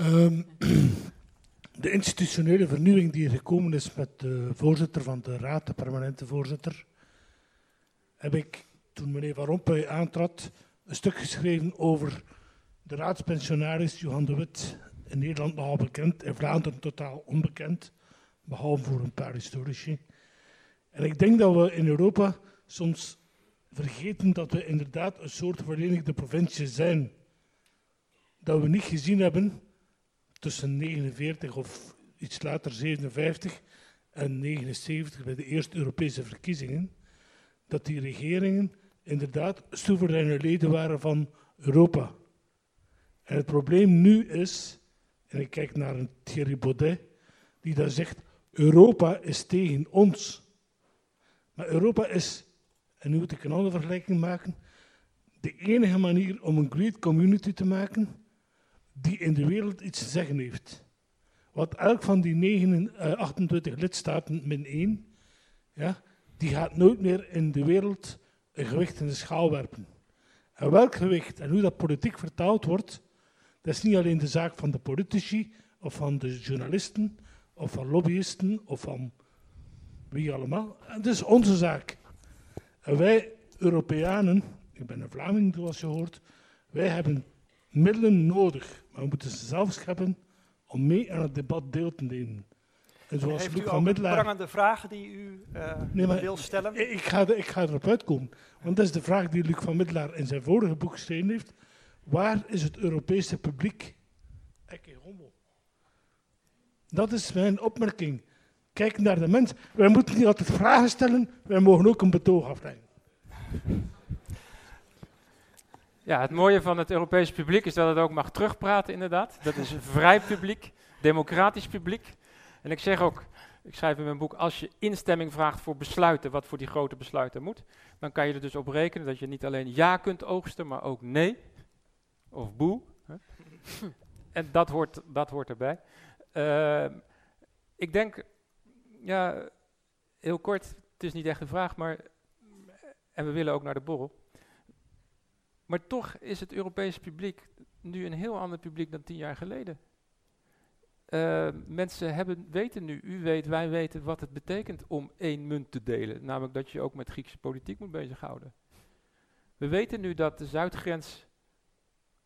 Um, <clears throat> de institutionele vernieuwing die er gekomen is met de voorzitter van de raad, de permanente voorzitter, heb ik, toen meneer Van Rompuy aantrad, een stuk geschreven over de raadspensionaris Johan de Wit, in Nederland nogal bekend, in Vlaanderen totaal onbekend, behalve voor een paar historici. En ik denk dat we in Europa soms vergeten dat we inderdaad een soort verenigde provincie zijn. Dat we niet gezien hebben tussen 49 of iets later 57 en 79 bij de eerste Europese verkiezingen, dat die regeringen inderdaad soevereine leden waren van Europa. En het probleem nu is, en ik kijk naar een Thierry Baudet, die daar zegt, Europa is tegen ons. Maar Europa is, en nu moet ik een andere vergelijking maken, de enige manier om een great community te maken die in de wereld iets te zeggen heeft. Want elk van die 9, 28 eh, lidstaten min 1, ja, die gaat nooit meer in de wereld een gewicht in de schaal werpen. En welk gewicht en hoe dat politiek vertaald wordt, dat is niet alleen de zaak van de politici of van de journalisten of van lobbyisten of van wie allemaal. Het is onze zaak. En wij Europeanen, ik ben een Vlaming zoals je hoort, wij hebben middelen nodig, maar we moeten ze zelf scheppen om mee aan het debat deel te nemen. En zoals Heeft u van Middelaar... prangende vragen die u uh, nee, wil stellen? Ik ga, ik ga erop uitkomen. Want dat is de vraag die Luc van Middelaar in zijn vorige boek geschreven heeft. Waar is het Europese publiek? Ikke hommel. Dat is mijn opmerking. Kijk naar de mens. Wij moeten niet altijd vragen stellen, wij mogen ook een betoog afleggen. Ja, het mooie van het Europese publiek is dat het ook mag terugpraten, inderdaad. Dat is een vrij publiek, democratisch publiek. En ik zeg ook, ik schrijf in mijn boek, als je instemming vraagt voor besluiten, wat voor die grote besluiten moet, dan kan je er dus op rekenen dat je niet alleen ja kunt oogsten, maar ook nee of boe. En dat hoort, dat hoort erbij. Uh, ik denk, ja, heel kort, het is niet echt een vraag, maar, en we willen ook naar de borrel. Maar toch is het Europese publiek nu een heel ander publiek dan tien jaar geleden. Uh, mensen hebben, weten nu, u weet, wij weten wat het betekent om één munt te delen. Namelijk dat je ook met Griekse politiek moet bezighouden. We weten nu dat de zuidgrens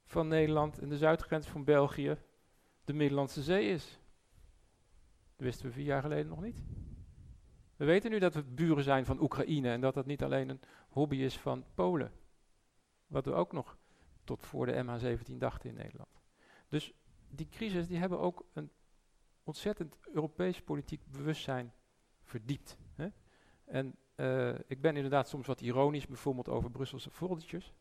van Nederland en de zuidgrens van België de Middellandse Zee is. Dat wisten we vier jaar geleden nog niet. We weten nu dat we buren zijn van Oekraïne en dat dat niet alleen een hobby is van Polen. Wat we ook nog tot voor de MH17 dachten in Nederland. Dus die crisis die hebben ook een ontzettend Europees politiek bewustzijn verdiept. Hè? En uh, ik ben inderdaad soms wat ironisch, bijvoorbeeld over Brusselse foldertjes.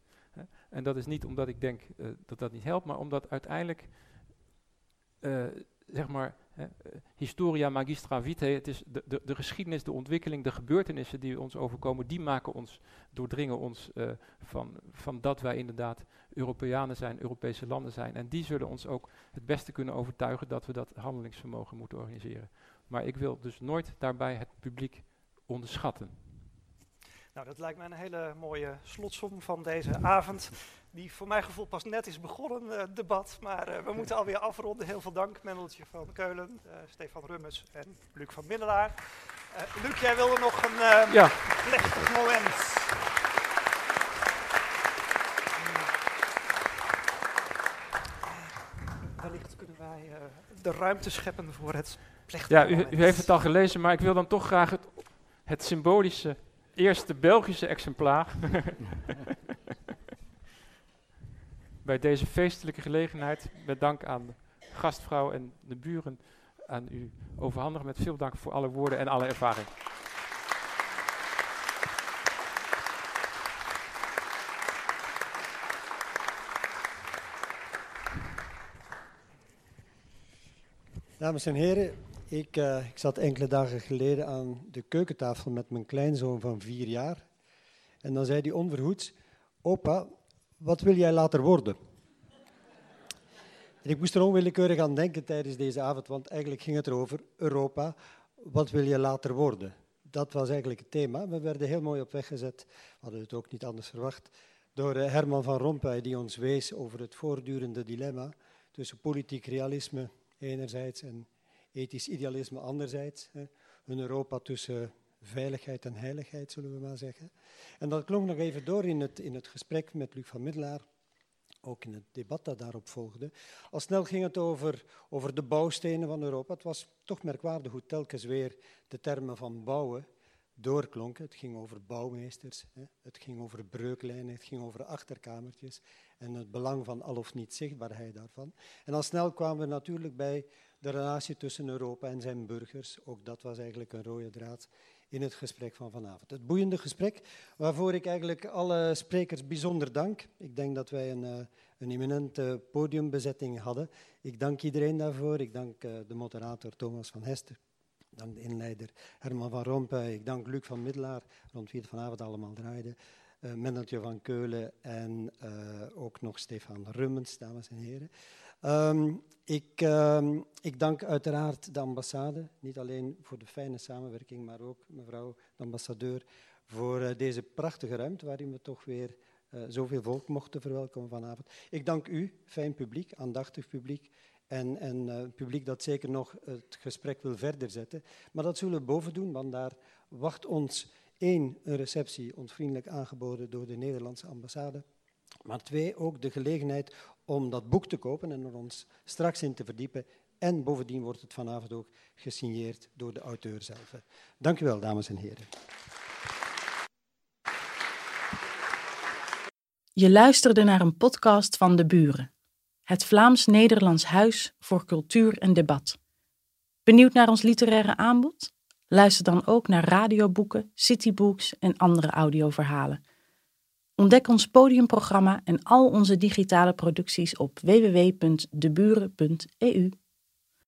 En dat is niet omdat ik denk uh, dat dat niet helpt, maar omdat uiteindelijk, uh, zeg maar, eh, historia magistra vitae, het is de, de, de, geschiedenis, de ontwikkeling, de gebeurtenissen die ons overkomen, die maken ons, doordringen ons uh, van, van dat wij inderdaad Europeanen zijn, Europese landen zijn. En die zullen ons ook het beste kunnen overtuigen dat we dat handelingsvermogen moeten organiseren. Maar ik wil dus nooit daarbij het publiek onderschatten. Nou, dat lijkt mij een hele mooie slotsom van deze avond die voor mijn gevoel pas net is begonnen, uh, debat. Maar uh, we <laughs> moeten alweer afronden. Heel veel dank, Mendeltje van Keulen, uh, Stefan Rummes en Luc van Middelaar. Luc, jij wilde nog een ja. plechtig moment. Wellicht kunnen wij de ruimte scheppen voor het plechtige ja, u, u, heeft het al gelezen, maar ik wil dan toch graag het, het symbolische eerste Belgische exemplaar <laughs> bij deze feestelijke gelegenheid met dank aan gastvrouw en de buren aan u overhandigen. Met veel dank voor alle woorden en alle ervaring. Dames en heren, ik, uh, ik, zat enkele dagen geleden aan de keukentafel met mijn kleinzoon van vier jaar. En dan zei hij onverhoeds, opa, wat wil jij later worden? En ik moest er onwillekeurig aan denken tijdens deze avond, want eigenlijk ging het erover, Europa, wat wil je later worden? Dat was eigenlijk het thema. We werden heel mooi op weg gezet, we hadden het ook niet anders verwacht, door eh, Herman van Rompuy, die ons wees over het voortdurende dilemma tussen politiek realisme enerzijds en ethisch idealisme anderzijds. Een Europa tussen veiligheid en heiligheid, zullen we maar zeggen. En dat klonk nog even door in het, in het gesprek met Luc van Middelaar, ook in het debat dat daarop volgde. Al snel ging het over, over de bouwstenen van Europa. Het was toch merkwaardig hoe telkens weer de termen van bouwen doorklonken. Het ging over bouwmeesters, het ging over breuklijnen, het ging over achterkamertjes en het belang van al of niet zichtbaarheid daarvan. En al snel kwamen we natuurlijk bij de relatie tussen Europa en zijn burgers. Ook dat was eigenlijk een rode draad in het gesprek van vanavond. Het boeiende gesprek waarvoor ik eigenlijk alle sprekers bijzonder dank. Ik denk dat wij een, uh, een eminente podiumbezetting hadden. Ik dank iedereen daarvoor. Ik dank uh, de moderator Thomas van Hester. Ik dank de inleider Herman van Rompuy. Ik dank Luc van Middelaar, rond wie het vanavond allemaal draaide. Uh, van Keulen en ook nog Stefan Rummens, dames en heren. Um, ik, uh, ik, dank uiteraard de ambassade, niet alleen voor de fijne samenwerking, maar ook mevrouw de ambassadeur voor uh, deze prachtige ruimte waarin we toch weer uh, zoveel volk mochten verwelkomen vanavond. Ik dank u, fijn publiek, aandachtig publiek en, en uh, publiek dat zeker nog het gesprek wil verder zetten. Maar dat zullen we boven doen, want daar wacht ons één, een receptie, ons vriendelijk aangeboden door de Nederlandse ambassade. Maar twee, ook de gelegenheid om dat boek te kopen en er ons straks in te verdiepen. En bovendien wordt het vanavond ook gesigneerd door de auteur zelf. Dank u wel, dames en heren. Je luisterde naar een podcast van De Buren, het Vlaams-Nederlands Huis voor Cultuur en Debat. Benieuwd naar ons literaire aanbod? Luister dan ook naar radioboeken, citybooks en andere audioverhalen. Ontdek ons podiumprogramma en al onze digitale producties op www.deburen.eu.